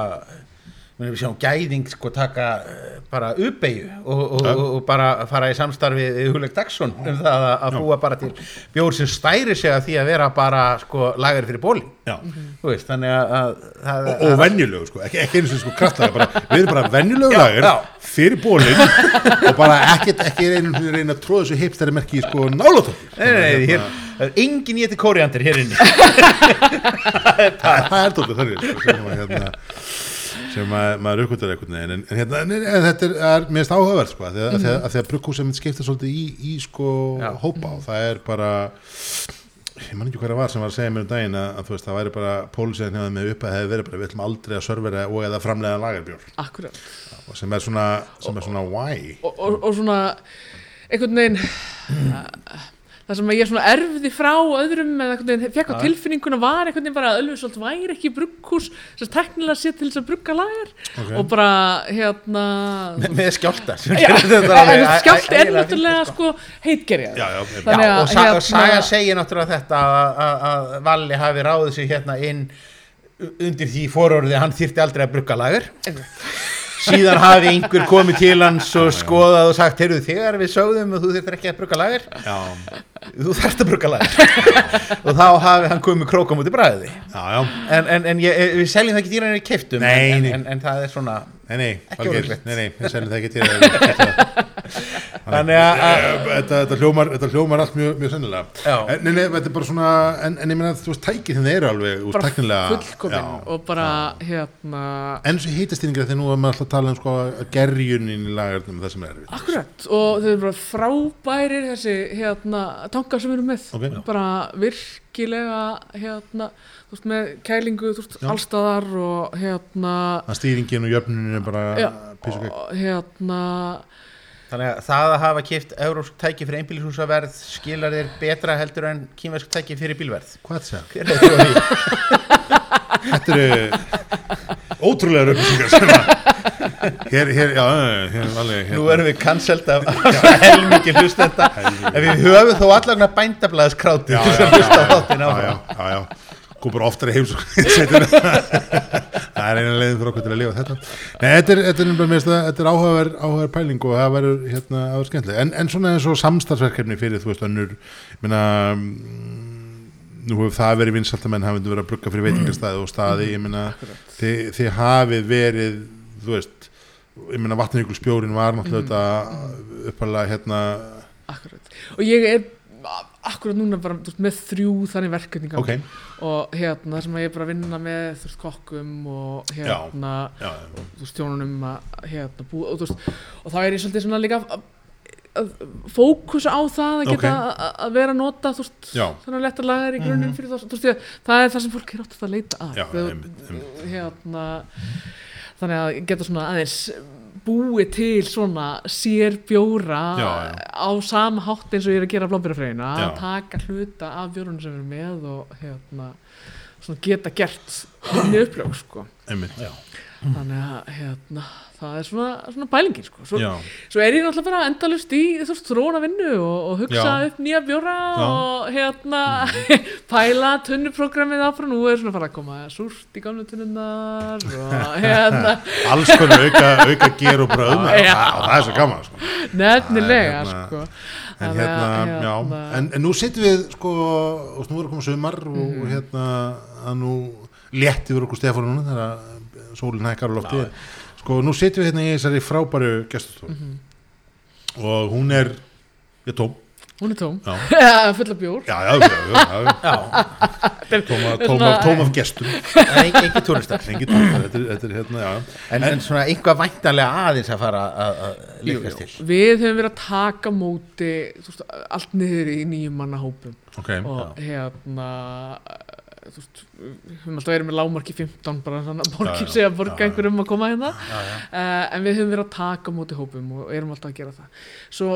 við sjáum gæðing sko taka eh, bara uppeyju og, og, Ja. og, og bara fara í samstarfi við Huleg Dagsson um það að, að búa bara til bjór sem stæri sig að því að vera bara sko lagar fyrir bólin Já. þú veist, þannig að, að, að og, og venjulegu sko, ekki, ekki einu sem sko kraftlega bara, við erum bara lager já. fyrir bólinn og bara ekkert, ekki einu sem reyna að tróða þessu hipstæri merki sko nálatók Nei, nei, hér, er engin éti kóriandir hér inni það er tóttu þannig sem að hérna sem að maður uppkvöldar einhvern veginn. En, en, hérna, en, en þetta er, er mér finnst áhugaverð sko, að því að, að, að því að brugghúsum skipta svolítið í, í sko hópa og það er bara ég man ekki það var sem var að segja mér um daginn að, veist það væri bara pólisegin hefði með upp að hefði verið bara við ætlum aldrei að servera og eða framlega lagarbjór akkurat. Og sem er svona, sem er svona why. og, og, og svona einhvern veginn það sem að ég svona erfði frá öðrum eða fekk á tilfinninguna var einhvern veginn bara að Ölfusholt væri ekki brugghús sem teknilega sér til þess að brugga lagar Ok. og bara hérna með skjálta Já, en skjált er náttúrulega sko. heitgerja Þannig Já, að, og hérna- saga segir náttúrulega þetta að, Valli hafi ráðið sig hérna inn undir því fororði að hann þyrfti aldrei að brugga lagur síðan hafi einhver komið til hans og skoðað og sagt, heyrðu þegar við sögðum að þú þurftir ekki að brugga lagur já, þú þarft að brugga lagur og þá hafi hann komið krókum út í bræði já, já. en, en, en ég, við seljum það ekki dýran í keftum Nei, en, en, en það er svona Nei, nei, Ekki nei, við seljum það ekki þér. Þannig að- þetta, þetta, hljómar, þetta hljómar allt mjög, mjög sennilega en, nei, nei, þetta er bara svona en, en ég meina að þú veist, tækið þinn eru alveg úr bara tæknilega fullkomin já. og bara hérna en svo hýtastýringar þegar nú er maður alltaf að tala um sko gerjunin í lagarnum það sem er erfitt Akkurat, og þau eru bara frábærir þessi hérna, tankar sem við erum með Ok. Já. bara virkilega hérna, þú veist, með kælingu þú veist, allstaðar og hérna að stýringin og jöfnunin er bara já, písu og hérna Þannig að það að hafa kipt európsk tæki fyrir einbílishúsaverð skilar þér betra heldur en kýmversk tæki fyrir bílverð. hvað það þetta? Þetta eru ótrúlega upplýsingar sem að hér, hér, já, hér, alveg hér, Nú erum við cancelled af, af helmingi hlustenda en við höfum þó allavega bændablaðis kráti já, til þess að hlusta á já, þáttinn já, áfram. já, já, já. Kom bara oftar í heimsókn Það er eina leiðin fyrir okkur til að lifa þetta. Nei, þetta er, þetta er, þetta er áhugaver, áhugaver pæling og það verður hérna, verður skemmtileg en, en svona eins og samstarfsverkefni fyrir þú veist önnur meina mm, nú hefur það verið vinsalt að menn hafið verið að brugga fyrir veitingastæði og staði ég meina þið, þið hafið verið þú veist ég meina vatnaríkul spjórin var náttúrulega þetta uppalega hérna akkurat. Og ég er akkurat núna bara veist, með þrjú þannig verkefni í gangi. ok, og hérna þar sem ég er bara að vinna með þú veist, kokkum og hérna já, og þú veist, tjónunum að hérna búa og þú veist, og þá er ég svolítið svona líka að, að fókusa á það að geta Ok. að, vera að nota þú veist, Já. þannig að letta lagar í grunninn fyrir þá, þú veist, ég, það er það sem fólk er átt að leita að já, hérna þannig að geta svona aðeins búið til svona sér bjóra Já, já. á sama hátt eins og ég er að gera blómbyrjafræðina Já. að taka hluta af bjórunum sem við erum með og hérna svona geta gert minni upplög sko einmitt. Þannig að hérna það er svona, svona pælingin sko. Svo, svo er ég náttúrulega bara endalust í veist þróna vinnu og, og hugsa Já. upp nýja bjóra Já. Og hérna pæla tunnuprogrammið áfram. Nú er svona fara að koma súrt í gamlu tunnunnar og hérna. Alls konar auka, auka ger og bröð og það, er svo gaman sko. nefnilega er hérna- sko. en, að, hérna, já, hérna- en, en nú sittum við sko, og nú er að koma og, Mhm. og hérna að nú létti við okkur Stefán núna þegar sólinn hækkar á lofti. Sko nú sittum við hérna í þessari frábæru gestustofu Mhm. og hún er ég tóm. Hún er tóm. Já, full af bjór. Já, já, já, já, já. Tóm, af- tóm, af, tóm af gestum. Ekki, er- er hérna, já. En, en svona einhvað væntanlega aðeins að fara að að líkast til. við höfum verið að taka móti allt niður í nýjum manna hópum og hérna þú veist, við höfum alltaf verið með lámarki 15 bara þannig að já. segja að borga einhverjum að koma hérna. Uh, en við höfum verið að taka móti hópum og erum alltaf að gera það. Svo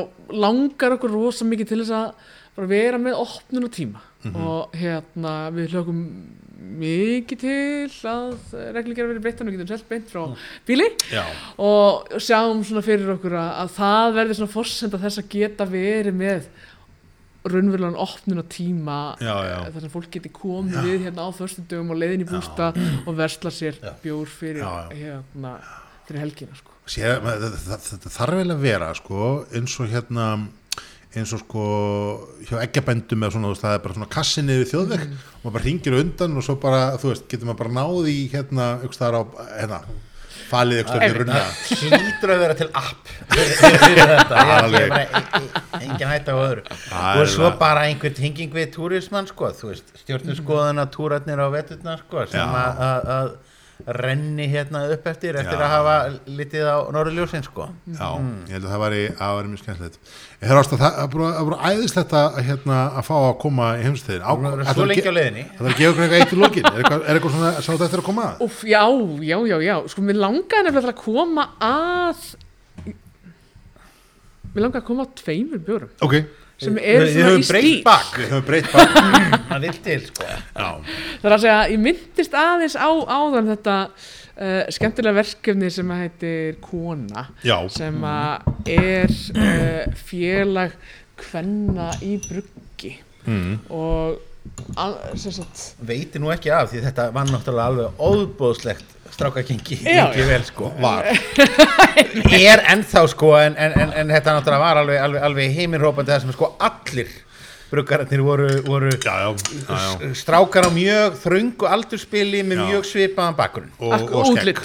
langar okkur rosa mikið til þess að vera með opnuna tíma Mhm. og hérna við hlökum mikið til að reglugjara verið breyttan og getum selt beint frá bíli. Já, og sjáum svona fyrir okkur að, að það verði svona forsenda þess að geta verið með raunverulegan opnuna tíma Já, já. þar sem fólk geti komið við hérna á föstudögum og leiðin í bústa og versla sér bjór fyrir Já, já. hérna fyrir helgina sko. Sé, það, það, það þarf vel að vera sko, eins og hérna eins og sko hjá eggjabændum eða svona, það er bara svona kassi niður í þjóðveg Mm. og maður bara hringir undan og svo bara, þú veist, getur maður bara náð í hérna, ykkur staðar á, hérna falið ykkur í runna Hlýtur að vera til app fyrir, þetta. Engin hætta á öðru. Og svo bara einhver tenging við túrismann sko, þú veist, stjórnarskoðuna túratnir á veturna sko, sem að renni hérna upp eftir eftir Já. að hafa litið á norðurljósin sko. Já, ég held að það væri, að væri mjög skemmtilegt. Það það er bara- það er bara æðislegt að, hérna, að fá að koma í heimstegin Það er svo lengi á leiðinni? Það er að gefa ykkur eitthvað eitt í lokin? Er eitthvað, er eitthvað svona, sá þetta eftir að koma að? Úf, já, já, já, já. Sko mér langaði nefnilega til að koma að mér langaði að koma að tveimur bjórum Ok, sem eru Við svona höfum í breytt stíl. við höfum breytt bara Það vil til sko. Já, Það er að segja, ég myndist aðeins á áðan þetta uh, skemmtilega verkefni sem að heitir Kona já, sem að er uh, félag kvenna í bruggi. Mm. og Veitir nú ekki af því þetta var náttúrulega alveg óðbóðslegt strákakengi Já, ekki já. vel sko var. Er ennþá sko en, en, en, en þetta náttúrulega var alveg, alveg, alveg heiminrópandi það sem sko allir bruggararnir voru, voru já, já, já, já. strákar á mjög þröngu aldurspili með Já. mjög svipaðan bakgrunn. Og, og skegg.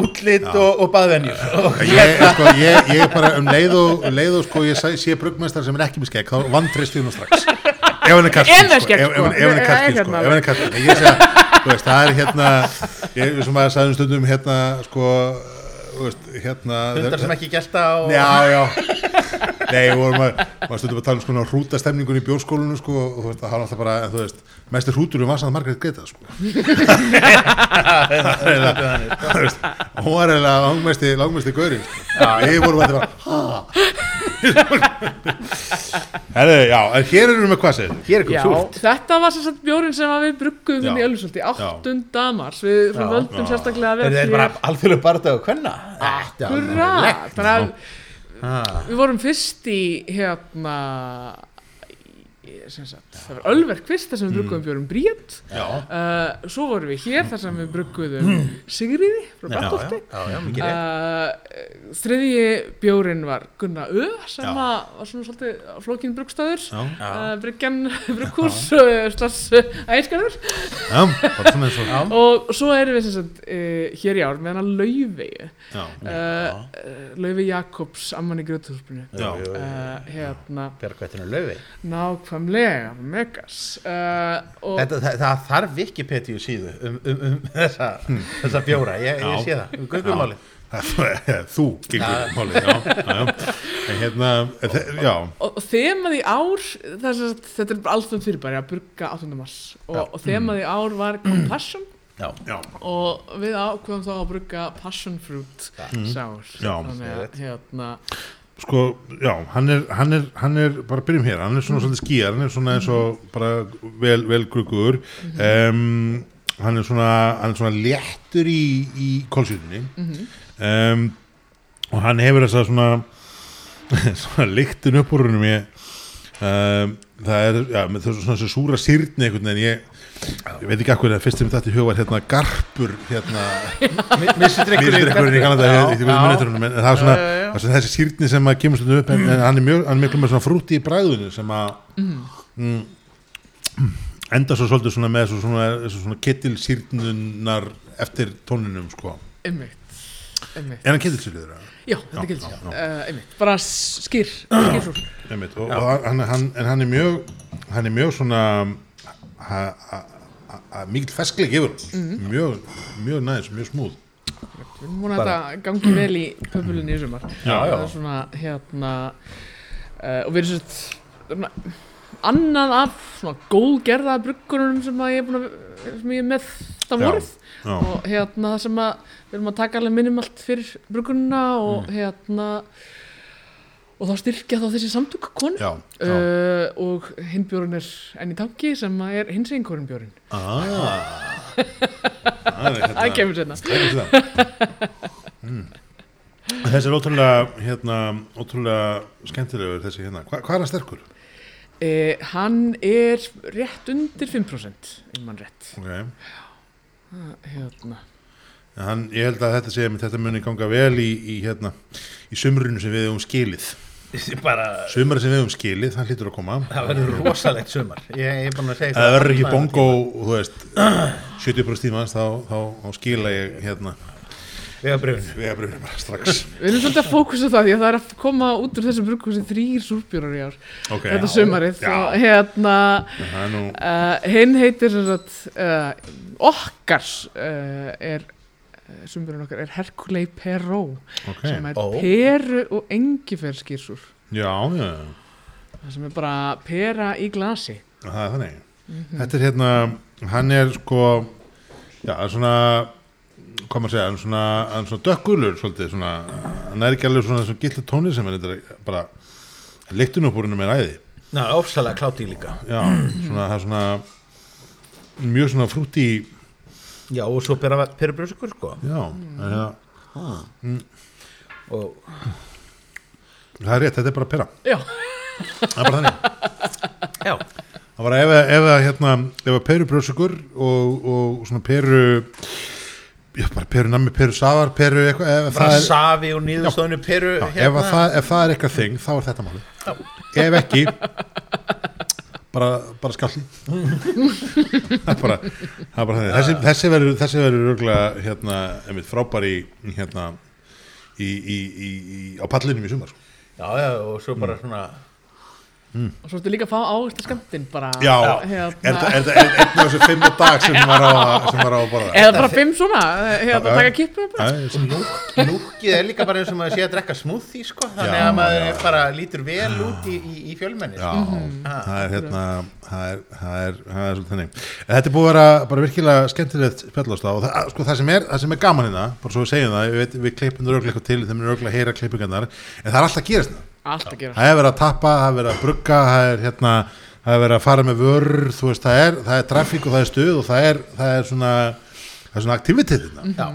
útlit. og og, og baðvenjur. Ég, sko, ég, ég bara um leið og, um leið og sko, ég sé, sé bruggmestar sem er ekki með skegg þá vantrist ég nú strax. Ef hann er skegg, ef, sko. hann er kallinn Ég- sko, hérna. hann er ég að veist, það er hérna ég sem að sagði um stundum hérna sko veist, hérna hundar sem ekki gæsta og Já, já Nei, við vorum að, maður stundum að tala um sko hrútastemningun í bjórskólinu sko og þú veist, það var alltaf bara, en þú veist, mestir hrútur um vasan Margrét Greta sko Þú veist, hún var eiginlega langmesti, langmesti gauri sko. Við vorum að þetta Herðu, já, en hér erum við með hvað segir hér er Já, eitthvað súrt þetta var sem sagt bjórin sem að við brugguðum inn í Já. Ölfusöldi 8. mars við Já. völdum sérstaklega að er vera þetta bara alþjóðlega barða og hvenna Akkurat, þannig að Ah. við vorum fyrst í hérna í, sem sagt, það var Ölverk fyrst þar sem við brugguðum bjórum Bríett já, uh, svo vorum við hér þar sem við brugguðum Sigriði frá rétt. Uh, þriðji bjórin var Gunna Ö sem var svona svolítið flókin bruggstæður uh, Bryggjan brugghús uh, slags æskarður og svo erum við sagt hér í ár með hana uh, Laufey Jakobs amman í uh, hérna. Björgvættinu löfi nákvæmlega megas. Uh, og Þetta, það, það þarf Wikipedia síðu um, um, um þessa, þessa bjóra, ég, ég sé það, um göngumálið. þú En hérna, og, og þemað í ár það sem sagt, þetta er bara alltaf fyrir bara að burga 8. mars. Og, og þemað í ár var compassion. Já, Já, og við ákveðum þá að brugga passion fruit sár. Já. þannig að hérna sko, já, hann er, hann er, hann er bara byrjum hér, hann er svona svolítið skýjar hann er svona eins og bara vel, vel gruggur um, hann er svona, hann er svona léttur í, í kólsýrunni um, og hann hefur þess að svona svona lyktin upp úr húnum ég um, það er, já, með þessu svona þessu súra sýrni einhvern veginn ég ég veit ekki akkur að fyrst sem þetta í hug var hérna garpur hérna Mísdrykkurinn í Kanada ég- ég- ég- ég- en það er svona Er svona þessi sýrni sem að kemur stundum upp en, en hann er mjög, hann er miklu með svona frúti í bræðinu sem að mm, enda svo svolítið svona með þessu svona, þessu svona kittilsýrnunar eftir tóninum sko. Einmitt, einmitt. er hann kittilsýrður? já, þetta já, sér uh, einmitt, bara skýr skýrsúr Einmitt, og, og hann, hann, en hann er mjög hann er mjög svona mikill feskleik yfir mm. mjög, mjög næs, mjög smúð við múin að þetta gangi vel í pöpulinni í sumar. Það er svona hérna uh, og við erum svona annað af svona góðgerða bruggunum sem að ég er búin að sem ég er með vorið já. og hérna það sem að við erum að taka alveg minimalt fyrir bruggununa og Mm. hérna og þá styrkja þá þessi samtök konu já, já. uh, og hinn bjórun er enn í tanki sem er hins einn korun bjórun Ah. Það hérna- það kemur það. Mm. Þessi er ótrúlega, hérna, ótrúlega skemmtilegur þessi hérna. Hva, hvað er hann sterkur? uh, hann er rétt undir 5% ef mann rétt Okay. uh, hérna Hann, ég held að þetta þetta muni ganga vel í, í, hérna, í sumrunu sem við hefum skilið. bara, Sumrunu sem við hefum skilið, það hlýtur að koma. það verður rosalegt sumar ég, ég er búin að segja Það verður ekki bongo, þú veist, 70% tímans, þá, þá, þá skila ég hérna, bara strax. Við erum svolítið að fókusa á það því að það er að koma út úr þessu brugghúsi þrýr súrbjórar í ár Ok, þetta sumarið Já. og hérna uh, hinn heitir sem sagt uh, okkar uh, er uh, súrbjórun okkar er Herculei Peró ok, sem er Ó. peru og engifer skýrsúr já, já. það sem er bara pera í glasi Það er þannig. Þetta er hérna, hann er sko, já, svona, hvað maður segja, hann er svona, hann er svona dökkgulur svolítið, svona, hann er ekki alveg svona svona gillu tóni sem hann er bara, líktun upp úr hennum er æði. Ná, ofsalega kláti líka Já, svona, það er svona, mjög svona frúti, Já, og svo bera perubrjósikur sko. Já, en hérna, og það er rétt, þetta er bara pera. já, Það er bara þannig. já, Það var ef, ef að hérna, ef að peru brjósugur og, og svona peru já, bara peru nammi, peru safar, peru eitthvað ef bara það er, safi og niðurstóðinu peru já, ef, að það, ef það er eitthvað þing þá er þetta máli ef ekki bara, bara skalli það er bara, það er bara þannig. þessi, þessi verður þessi verður röglega hérna, einmitt, frábær í hérna í, í, í, á pallinum í sumar sko. já, já, og svo bara svona og svo ertu líka að fá áherslu skamtinn bara já, hérna. er það einn af þessu fimm á dag sem var á, sem var á að borða? Eða bara fimm svona hérna, Já. taka kippinu bara. Æ, sem- lúkið er líka bara eins og maður sé að drekka smoothie sko, þannig Já, að maður já. bara lítur vel út í, í, í fjölmenni Já, sko. það er hérna það er, það er, það er svolítið þannig. En þetta er búið að vera bara virkilega skemmtilegt spjallast og það, sko, það, sem er, það sem er gaman hérna bara svo við segjum það, við, við klippum það örglega til þeim er örglega að heyra klippingarnar en það er alltaf að gerast það allt að gera það er verið að tappa, það er verið að brugga það er hérna, það er verið að fara með vörur þú veist, það er, það er trafík og það er stuð og það er, það er svona það er svona aktivitetina Já.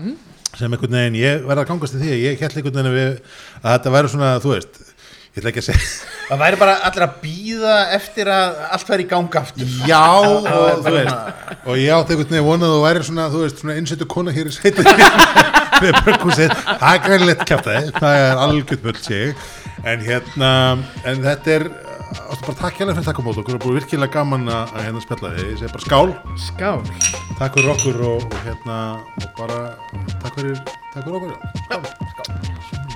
sem einhvern veginn, ég verða að gangast í því ég held einhvern veginn að, við, að þetta væri svona, þú veist ég ætla ekki að segja það væri bara allir að býða eftir að allt væri í gang aftur. Já, og þú veist og ég átti einhvern veginn vonað að þú væri svona þú veist, svona innsettu kona hér í börgúsið, það er greinleitt kjátaði, það er algjörð mjög sig en hérna en þetta er, bara takk hérna fyrir takk á mót okkur, er búið virkilega gaman að hérna spjalla þig, ég segi bara skál. Skál. Takk fyrir okkur og, og hérna og bara takk fyrir, takk fyrir okkur. Já, skál.